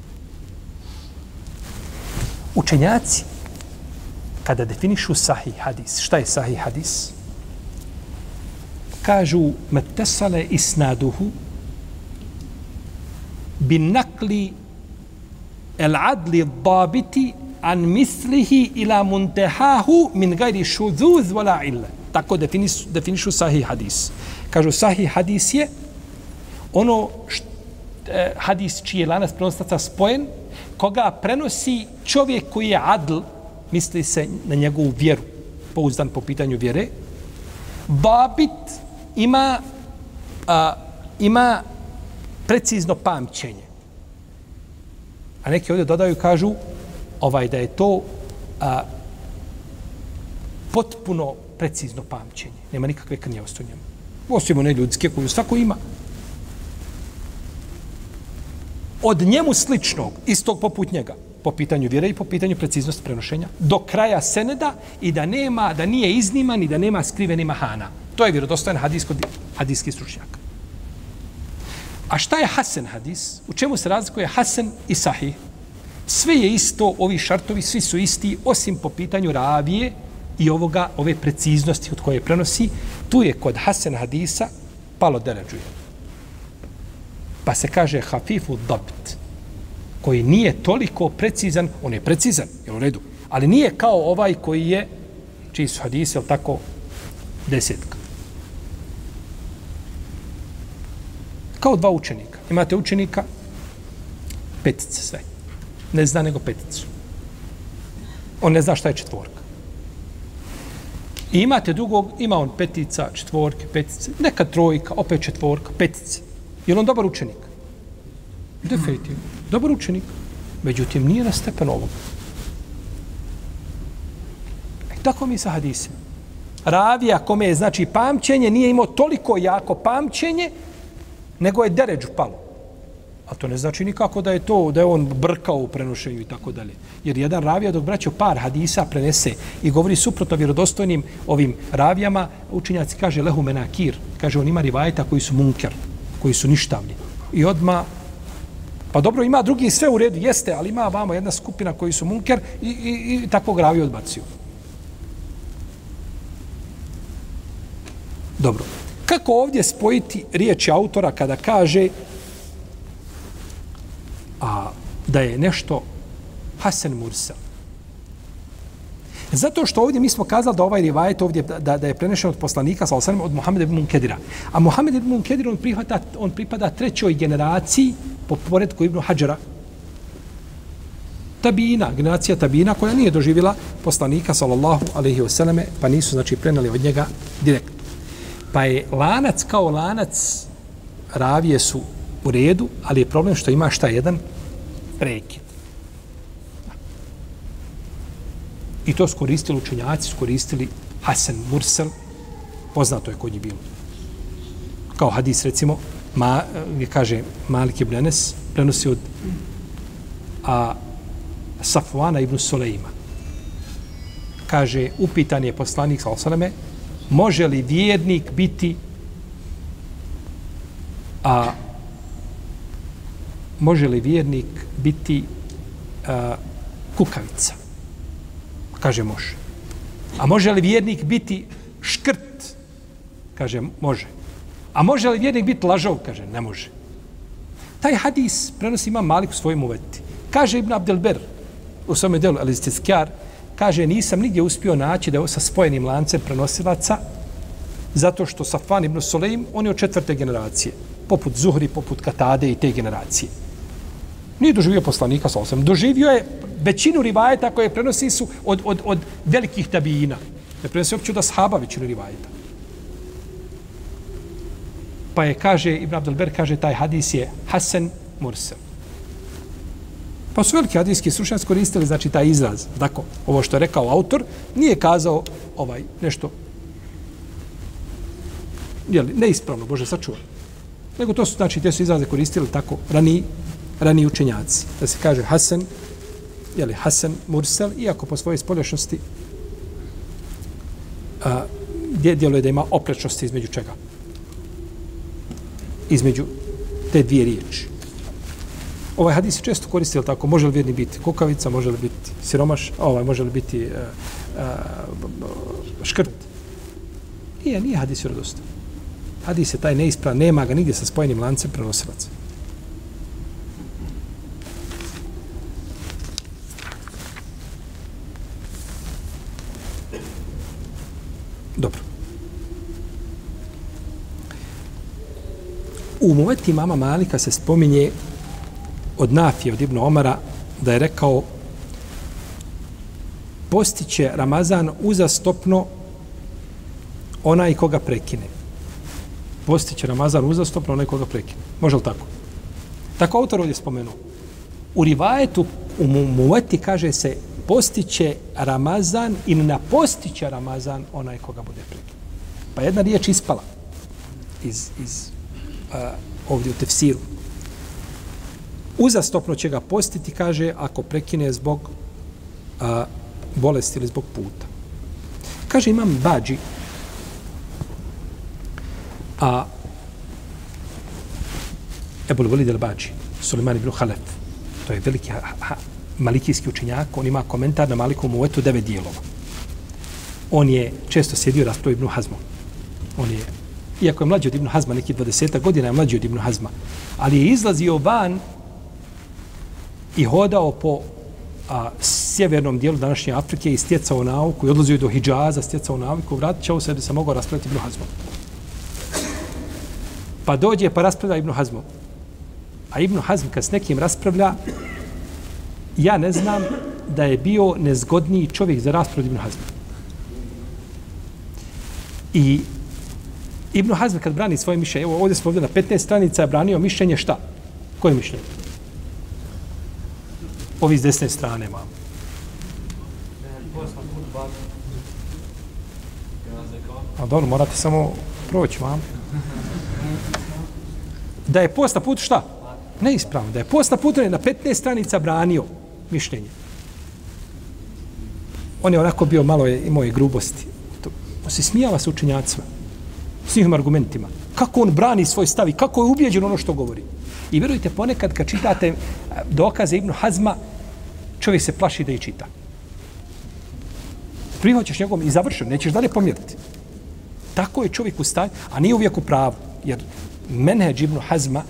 Učenjaci kada definišu sahih hadis, šta je sahih hadis? Kažu, metesale isnaduhu bin nakli el adli dabiti an mislihi ila muntehahu min gajri šuduz vola illa. Tako definišu, definišu sahih hadis. Kažu, sahih hadis je ono št, eh, hadis čiji je lanas prenostaca spojen, koga prenosi čovjek koji je adl, misli se na njegovu vjeru, pouzdan po pitanju vjere. Babit ima, a, ima precizno pamćenje. A neki ovdje dodaju i kažu ovaj da je to a, potpuno precizno pamćenje. Nema nikakve krnjavosti u njemu. Osim one ljudske koju svako ima. Od njemu sličnog, istog poput njega, po pitanju vjere i po pitanju preciznosti prenošenja, do kraja seneda i da nema, da nije izniman i da nema skriveni mahana. To je vjerodostojan hadis kod hadijski stručnjaka. A šta je Hasan hadis? U čemu se razlikuje Hasan i Sahih? Sve je isto, ovi šartovi, svi su isti, osim po pitanju ravije i ovoga, ove preciznosti od koje prenosi, tu je kod Hasan hadisa palo deređuje. Pa se kaže hafifu dabt, koji nije toliko precizan, on je precizan, je u redu, ali nije kao ovaj koji je, čiji su hadise, ili tako, desetka. Kao dva učenika. Imate učenika, petice sve. Ne zna nego peticu. On ne zna šta je četvorka. I imate drugog, ima on petica, četvorke, petice, neka trojka, opet četvorka, petice. Je on dobar učenik? Definitivno. Dobar učenik. Međutim, nije na stepen ovog. E, tako mi sa hadisima. Ravija kome je, znači, pamćenje, nije imao toliko jako pamćenje, nego je deređu palo. A to ne znači nikako da je to, da je on brkao u prenošenju i tako dalje. Jer jedan ravija dok braćo par hadisa prenese i govori suprotno vjerodostojnim ovim ravijama, učinjaci kaže lehu menakir, kaže on ima rivajeta koji su munker, koji su ništavni. I odma Pa dobro, ima drugi sve u redu, jeste, ali ima vamo jedna skupina koji su munker i, i, i takvog ravi odbacuju. Dobro. Kako ovdje spojiti riječi autora kada kaže a da je nešto Hasan Mursal? Zato što ovdje mi smo kazali da ovaj rivajet ovdje da, da je prenešen od poslanika sa osanem od Muhameda ibn Munkedira. A Muhammed ibn Munkedir on pripada, on pripada trećoj generaciji po poredku Ibn Hadžara. Tabina, generacija Tabina koja nije doživjela poslanika sallallahu alaihi wasallam pa nisu znači prenali od njega direktno. Pa je lanac kao lanac ravije su u redu, ali je problem što ima šta jedan prekid. I to skoristili učenjaci, skoristili Hasan Mursel, poznato je kod njih bilo. Kao hadis, recimo, ma, gdje kaže Malik ibn Enes, prenosi od a, Safvana ibn Sulejma. Kaže, upitan je poslanik, sa osaname, može li vjernik biti a može li vjernik biti a, kukavica? Kaže, može. A može li vjernik biti škrt? Kaže, može. A može li vjernik biti lažov? Kaže, ne može. Taj hadis prenosi ima Malik u svojim uveti. Kaže Ibn Abdelber u svome delu, ali ste skjar, kaže, nisam nigdje uspio naći da je sa spojenim lancem prenosilaca, zato što Safan ibn Suleim, on je od četvrte generacije, poput Zuhri, poput Katade i te generacije. Nije doživio poslanika sa osam. Doživio je većinu rivajeta koje prenosi su od, od, od velikih tabijina. Ne prenosi uopće od ashaba većinu rivajeta. Pa je, kaže, Ibn Abdelber kaže, taj hadis je Hasan Mursel. Pa su veliki hadijski slušanci koristili, znači, taj izraz. Tako, ovo što je rekao autor, nije kazao ovaj nešto jeli, neispravno, Bože, sačuva. Nego to su, znači, te su izraze koristili tako rani, rani učenjaci. Da se kaže Hasan, jeli, Hasan Mursel, iako po svojoj spolješnosti a, gdje djeluje da ima oprečnosti između čega? Između te dvije riječi. Ovaj hadis se često koristi, ali tako, može li vjerni biti kukavica, može li biti siromaš, ovaj, može li biti uh, uh, škrt. Nije, nije hadis vjerodostan. Hadis je taj neispravan, nema ga nigdje sa spojenim lancem prenosilaca. Dobro. U muveti mama Malika se spominje od Nafije, od Ibnu Omara, da je rekao postiće Ramazan uzastopno onaj koga prekine. Postiće Ramazan uzastopno onaj koga prekine. Može li tako? Tako autor ovdje spomenuo. U rivajetu, u muveti kaže se postiće Ramazan ili na postiće Ramazan onaj koga bude prekine. Pa jedna riječ ispala iz, iz ovdje u tefsiru. Uzastopno će ga postiti, kaže, ako prekine zbog a, bolesti ili zbog puta. Kaže, imam bađi, a Ebul Walid al-Bađi, Suleiman ibn Halef, to je veliki ha, ha, malikijski učenjak, on ima komentar na Maliku Muetu devet dijelova. On je često sjedio raspravu Ibn Hazmom. On je, iako je mlađi od Ibn Hazma, neki 20 godina je mlađi od Ibn Hazma, ali je izlazio van i hodao po a, sjevernom dijelu današnje Afrike i stjecao nauku i odlazio do Hidžaza, stjecao nauku, vratit se da se mogao raspraviti Ibn Hazmom. Pa dođe pa raspravlja Ibn Hazmom. A Ibn Hazm kad s nekim raspravlja, ja ne znam da je bio nezgodniji čovjek za raspravu Ibn Hazma. I Ibn Hazm kad brani svoje mišljenje, evo ovdje smo ovdje na 15 stranica branio mišljenje šta? Koje mišljenje? Ovi s desne strane imamo. A dobro, morate samo proći vam. Da je post na put šta? Neispravno. Da je post na putu na 15 stranica branio mišljenje. On je onako bio malo je, imao je grubosti. To, on se smijava sa učenjacima. S njihovim argumentima. Kako on brani svoj stav i kako je ubijeđen ono što govori. I vjerujte, ponekad kad čitate eh, dokaze Ibnu Hazma, čovjek se plaši da ih čita. Prihoćeš njegovom i završen, nećeš dalje pomjeriti. Tako je čovjek u stanju, a nije uvijek u pravu. Jer menheđ Ibnu Hazma,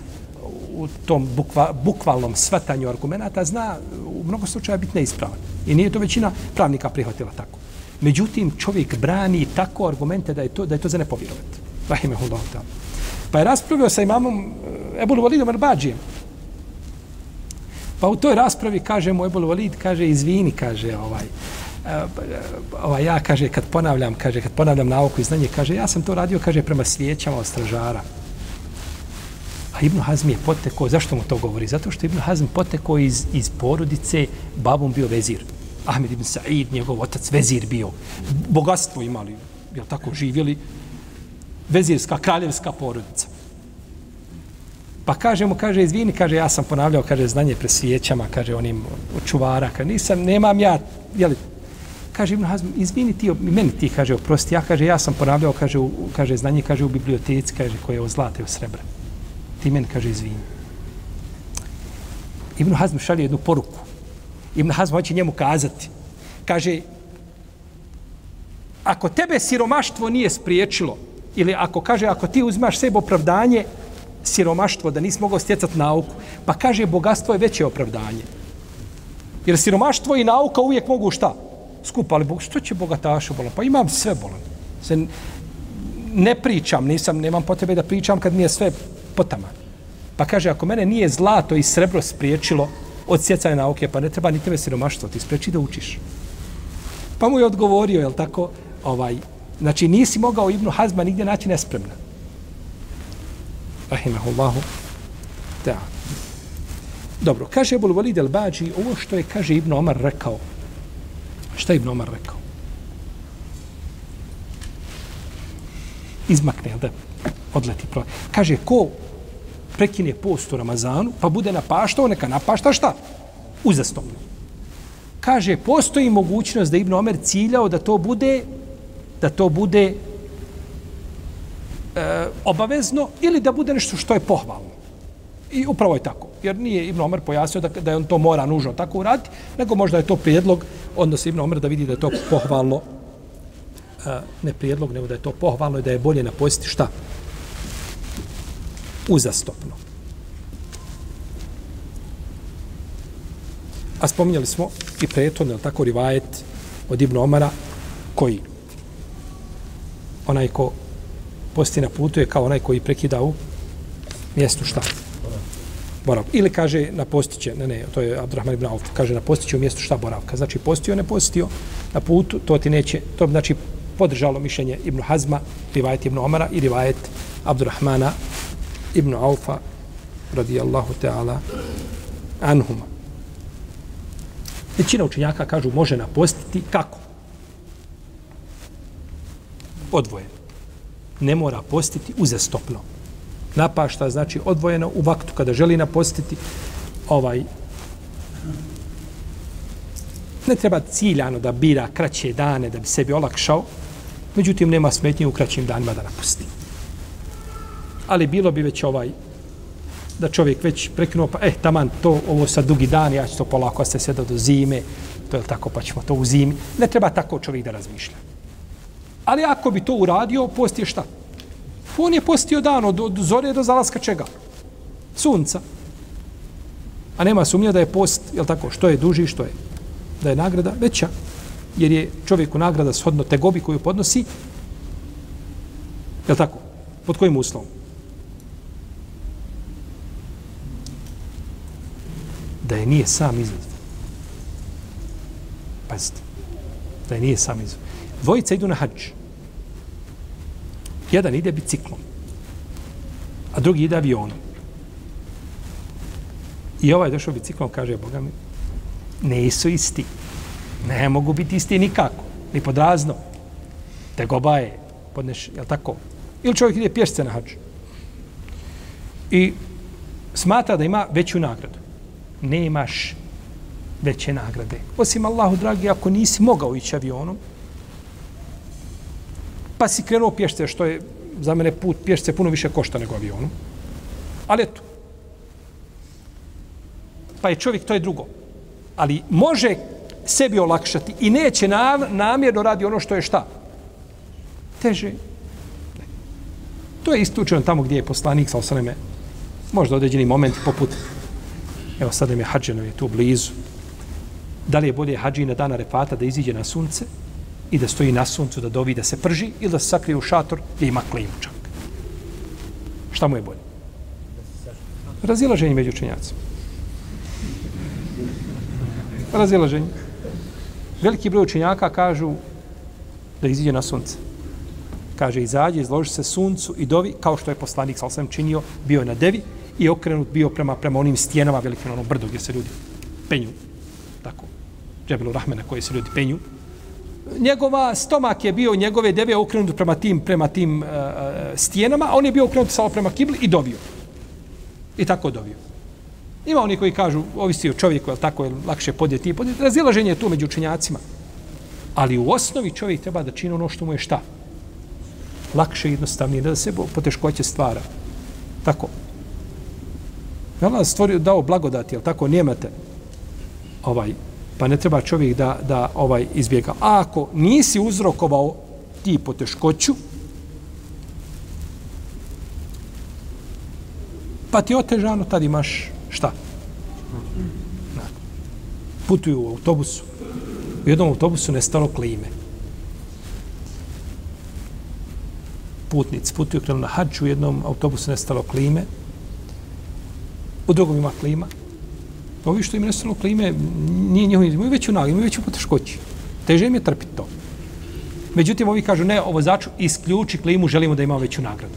u tom bukva, bukvalnom svatanju argumenta zna u mnogo slučaja biti neispravan. I nije to većina pravnika prihvatila tako. Međutim, čovjek brani tako argumente da je to, da je to za ne povjerovati. Rahimehullah ta'ala. Pa je raspravio sa imamom eh, Ebul Walidom Arbađijem. Pa u toj raspravi kaže mu Ebul Walid, kaže, izvini, kaže, ovaj, eh, ovaj, ja, kaže, kad ponavljam, kaže, kad ponavljam nauku i znanje, kaže, ja sam to radio, kaže, prema svijećama od stražara. Ibn Hazm je potekao, zašto mu to govori? Zato što Ibn Hazm potekao iz, iz porodice, babom bio vezir. Ahmed ibn Sa'id, njegov otac, vezir bio. Bogatstvo imali, jel tako, živjeli. Vezirska, kraljevska porodica. Pa kaže mu, kaže, izvini, kaže, ja sam ponavljao, kaže, znanje presvijećama, kaže, onim čuvara, kaže, nisam, nemam ja, jeli, kaže Ibn Hazm, izvini ti, meni ti, kaže, oprosti, ja, kaže, ja sam ponavljao, kaže, u, kaže, znanje, kaže, u biblioteci, kaže, koje je od zlata i od srebra ti meni kaže izvini. Ibn Hazm šalje jednu poruku. Ibn Hazm hoće njemu kazati. Kaže, ako tebe siromaštvo nije spriječilo, ili ako kaže, ako ti uzmaš sebe opravdanje, siromaštvo, da nisi mogao stjecati nauku, pa kaže, bogatstvo je veće opravdanje. Jer siromaštvo i nauka uvijek mogu šta? Skupa, ali što će bogatašu bolan? Pa imam sve bolan. Se ne pričam, nisam, nemam potrebe da pričam kad mi je sve potama. Pa kaže, ako mene nije zlato i srebro spriječilo od sjecanja nauke, pa ne treba ni tebe siromaštvo, ti spreči da učiš. Pa mu je odgovorio, jel tako, ovaj, znači nisi mogao Ibnu Hazma nigdje naći nespremna. Rahimahullahu. Da. Dobro, kaže Ebul Walid el Bađi, ovo što je, kaže Ibn Omar rekao. Šta je Ibn Omar rekao? Izmakne, da? odleti. Pro... Kaže, ko prekine post u Ramazanu, pa bude napaštao, neka napašta šta? Uzastopno. Kaže, postoji mogućnost da Ibn Omer ciljao da to bude da to bude e, obavezno ili da bude nešto što je pohvalno. I upravo je tako. Jer nije Ibn Omer pojasnio da, da je on to mora nužno tako uraditi, nego možda je to prijedlog, odnosno Ibn Omer da vidi da je to pohvalno, e, ne prijedlog, nego da je to pohvalno i da je bolje napositi šta? Uzastopno. A spominjali smo i prethodno, tako rivajet od Ibn Omara, koji onaj ko posti na putu je kao onaj koji prekida u mjestu šta? Borav. Ili kaže na postiće, ne, ne, to je Abdurrahman ibn Auf, kaže na postiće u mjestu šta boravka. Znači postio, ne postio na putu, to ti neće, to bi znači podržalo mišljenje Ibn Hazma, rivajet Ibn Omara i rivajet Abdurrahmana ibn Aufa radijallahu ta'ala anhuma. Većina učenjaka kažu može napostiti kako? Odvojeno. Ne mora postiti uzestopno. Napašta znači odvojeno u vaktu kada želi napostiti ovaj ne treba ciljano da bira kraće dane da bi sebi olakšao, međutim nema smetnje u kraćim danima da napusti. Ali bilo bi već ovaj da čovjek već prekinuo, pa eh, taman, to, ovo sa dugi dan, ja ću to polako se sve do zime, to je tako, pa ćemo to u zimi. Ne treba tako čovjek da razmišlja. Ali ako bi to uradio, post je šta? On je postio dan od, od zore do zalaska čega? Sunca. A nema sumnja da je post, je tako, što je duži, što je? Da je nagrada veća. Jer je čovjeku nagrada shodno tegobi koju podnosi, je tako? Pod kojim uslovom? Da je nije sam izazvan. Pazite. Da je nije sam izazvan. Dvojica idu na hađ. Jedan ide biciklom. A drugi ide avionom. I ovaj došao biciklom, kaže, Boga mi, ne su isti. Ne mogu biti isti nikako. Ni pod razno. Te goba je, podneš, jel tako? Ili čovjek ide pješce na hađu. I smatra da ima veću nagradu nemaš veće nagrade. Osim Allahu, dragi, ako nisi mogao ići avionom, pa si krenuo pješce, što je za mene put pješce puno više košta nego avionom. Ali eto. Pa je čovjek, to je drugo. Ali može sebi olakšati i neće namjerno radi ono što je šta? Teže. To je istučeno tamo gdje je poslanik sa osaneme možda određeni moment poput Evo sad im je hađeno je tu blizu. Da li je bolje hađi na dana refata da iziđe na sunce i da stoji na suncu da dovi da se prži ili da se sakrije u šator gdje ima klimu čak. Šta mu je bolje? Razilaženje među učenjacima. Razilaženje. Veliki broj učenjaka kažu da iziđe na sunce. Kaže, izađe, izloži se suncu i dovi, kao što je poslanik, sal sam činio, bio je na devi, i okrenut bio prema prema onim stjenama velikim onom brdu gdje se ljudi penju. Tako. Džebelu Rahmena koji se ljudi penju. Njegova stomak je bio njegove deve okrenut prema tim prema tim e, e, uh, stijenama a on je bio okrenut samo prema kibli i dovio. I tako dovio. Ima oni koji kažu ovisi o čovjeku je tako je lakše podjeti i podjeti. Razilaženje je tu među učenjacima. Ali u osnovi čovjek treba da čini ono što mu je šta? Lakše i jednostavnije da se poteškoće stvara. Tako. Je Allah stvorio, dao blagodati, jel tako, nijemete. ovaj, pa ne treba čovjek da, da ovaj izbjega. A ako nisi uzrokovao ti poteškoću, pa ti otežano, tad imaš šta? Putuju u autobusu. U jednom autobusu nestalo klime. Putnici putuju krenu na hađu, u jednom autobusu nestalo klime u drugom ima klima. Ovi što im nestalo klime, nije njihovi, imaju veću nagu, imaju veću poteškoći. Teže im je trpiti to. Međutim, ovi kažu, ne, ovo začu, isključi klimu, želimo da ima veću nagradu.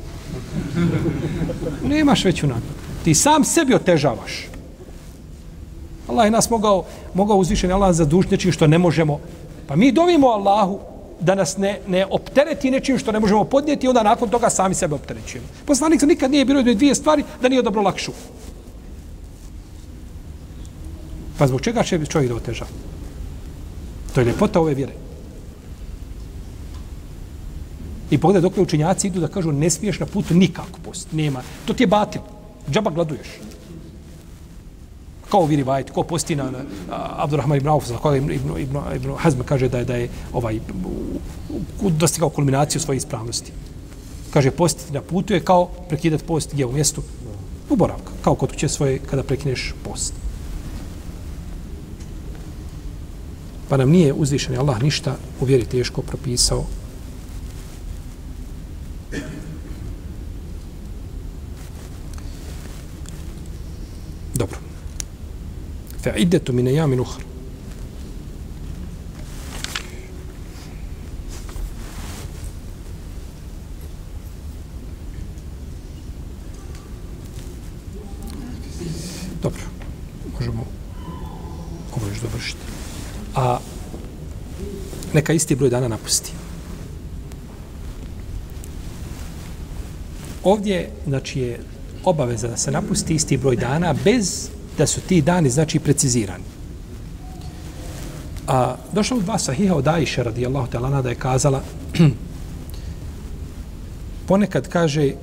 Nemaš veću nagradu. Ti sam sebi otežavaš. Allah je nas mogao, mogao uzvišen Allah za nečim što ne možemo. Pa mi dovimo Allahu da nas ne, ne optereti nečim što ne možemo podnijeti i onda nakon toga sami sebe opterećujemo. Poslanik se nikad nije bilo dvije stvari da nije dobro lakšu. Pa zbog čega će čovjek da oteža? To je ljepota ove vjere. I pogledaj dok učenjaci idu da kažu ne smiješ na putu nikako post. Nema. To ti je batil. Džaba gladuješ. Kao viri vajt, ko posti na, na Abdurrahman ibn Auf, za koga ibn, ibn, ibn, ibn Hazm kaže da je, da je ovaj, dostigao kulminaciju svoje ispravnosti. Kaže, postiti na putu je kao prekidati post gdje u mjestu u boravka. Kao kod kuće svoje kada prekineš post. Pa nam nije uzvišen Allah ništa u vjeri teško propisao. Fe iddetu mine jamin uhr. Dobro, možemo ovo još dovršiti. A neka isti broj dana napusti. Ovdje, znači, je obaveza da se napusti isti broj dana bez da su ti dani, znači, precizirani. A došlo u dva sahiha od Aisha radijallahu ta'ala da je kazala ponekad kaže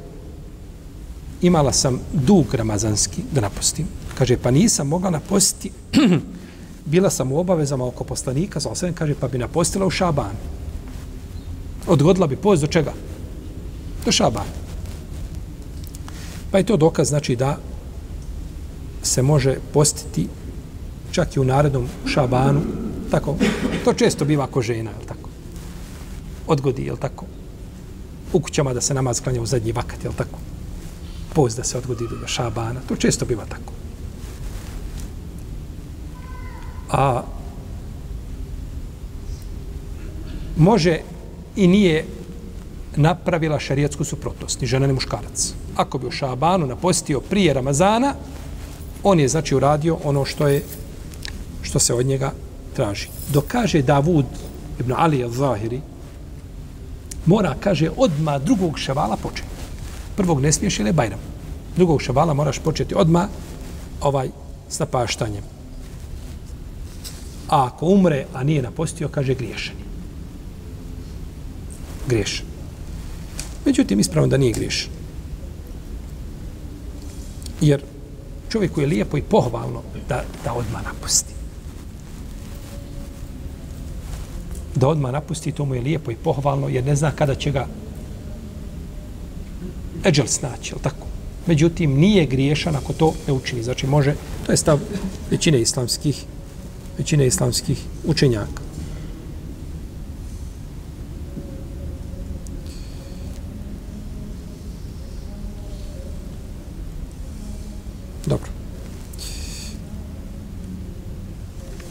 imala sam dug ramazanski da napustim. Kaže, pa nisam mogla napustiti bila sam u obavezama oko poslanika, sa osvijem, kaže, pa bi napostila u Šaban. Odgodila bi post do čega? Do Šaban. Pa je to dokaz, znači, da se može postiti čak i u narednom Šabanu. Tako, to često biva ako žena, je tako? Odgodi, je tako? U kućama da se namaz klanja u zadnji vakat, je tako? Post da se odgodi do Šabana. To često biva tako. A može i nije napravila šarijetsku suprotnost, ni žena ni muškarac. Ako bi u Šabanu napostio prije Ramazana, on je znači uradio ono što je što se od njega traži. Dok kaže Davud ibn Ali al-Zahiri, mora, kaže, odma drugog ševala početi. Prvog ne smiješ ili bajram. Drugog ševala moraš početi odma ovaj s napaštanjem. A ako umre, a nije napostio, kaže griješan. Griješan. Međutim, ispravno da nije griješan. Jer čovjeku je lijepo i pohvalno da, da odma napusti. Da odma napusti, to mu je lijepo i pohvalno, jer ne zna kada će ga eđel snaći, je tako? Međutim, nije griješan ako to ne učini. Znači, može, to je stav većine islamskih većine islamskih učenjaka. Dobro.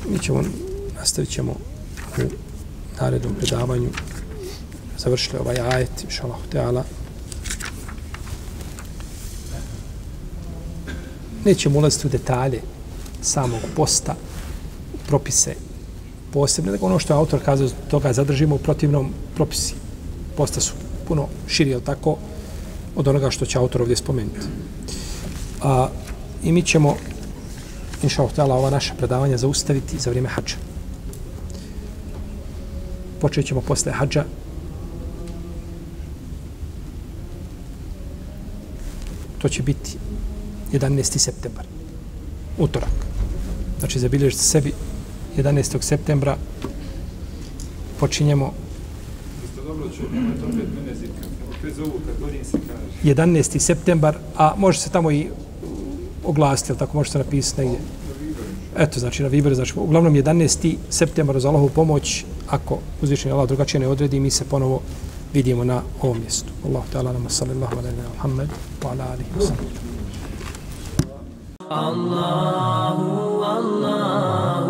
Mi ćemo, nastavit ćemo u narednom predavanju završili ovaj ajet, inša Allah, teala. Nećemo ulaziti u detalje samog posta, propise posebne, nego ono što je autor kazao, toga zadržimo u protivnom propisi. Posta su puno širi, jel tako, od onoga što će autor ovdje spomenuti. A, I mi ćemo, inša Allah, ova naša predavanja zaustaviti za vrijeme hađa. Počet ćemo posle hađa. To će biti 11. septembar. Utorak. Znači, zabilježite sebi 11. septembra počinjemo 11. septembar, a može se tamo i oglasiti, tako možete napisati negdje. Eto, znači na Viberu, znači uglavnom 11. septembar za Allahovu pomoć, ako uzvišenje Allah drugačije ne odredi, mi se ponovo vidimo na ovom mjestu. Allahu ta'ala nama sallallahu alaihi wa Muhammed wa ala alihi wa sallam. Allahu, Allahu,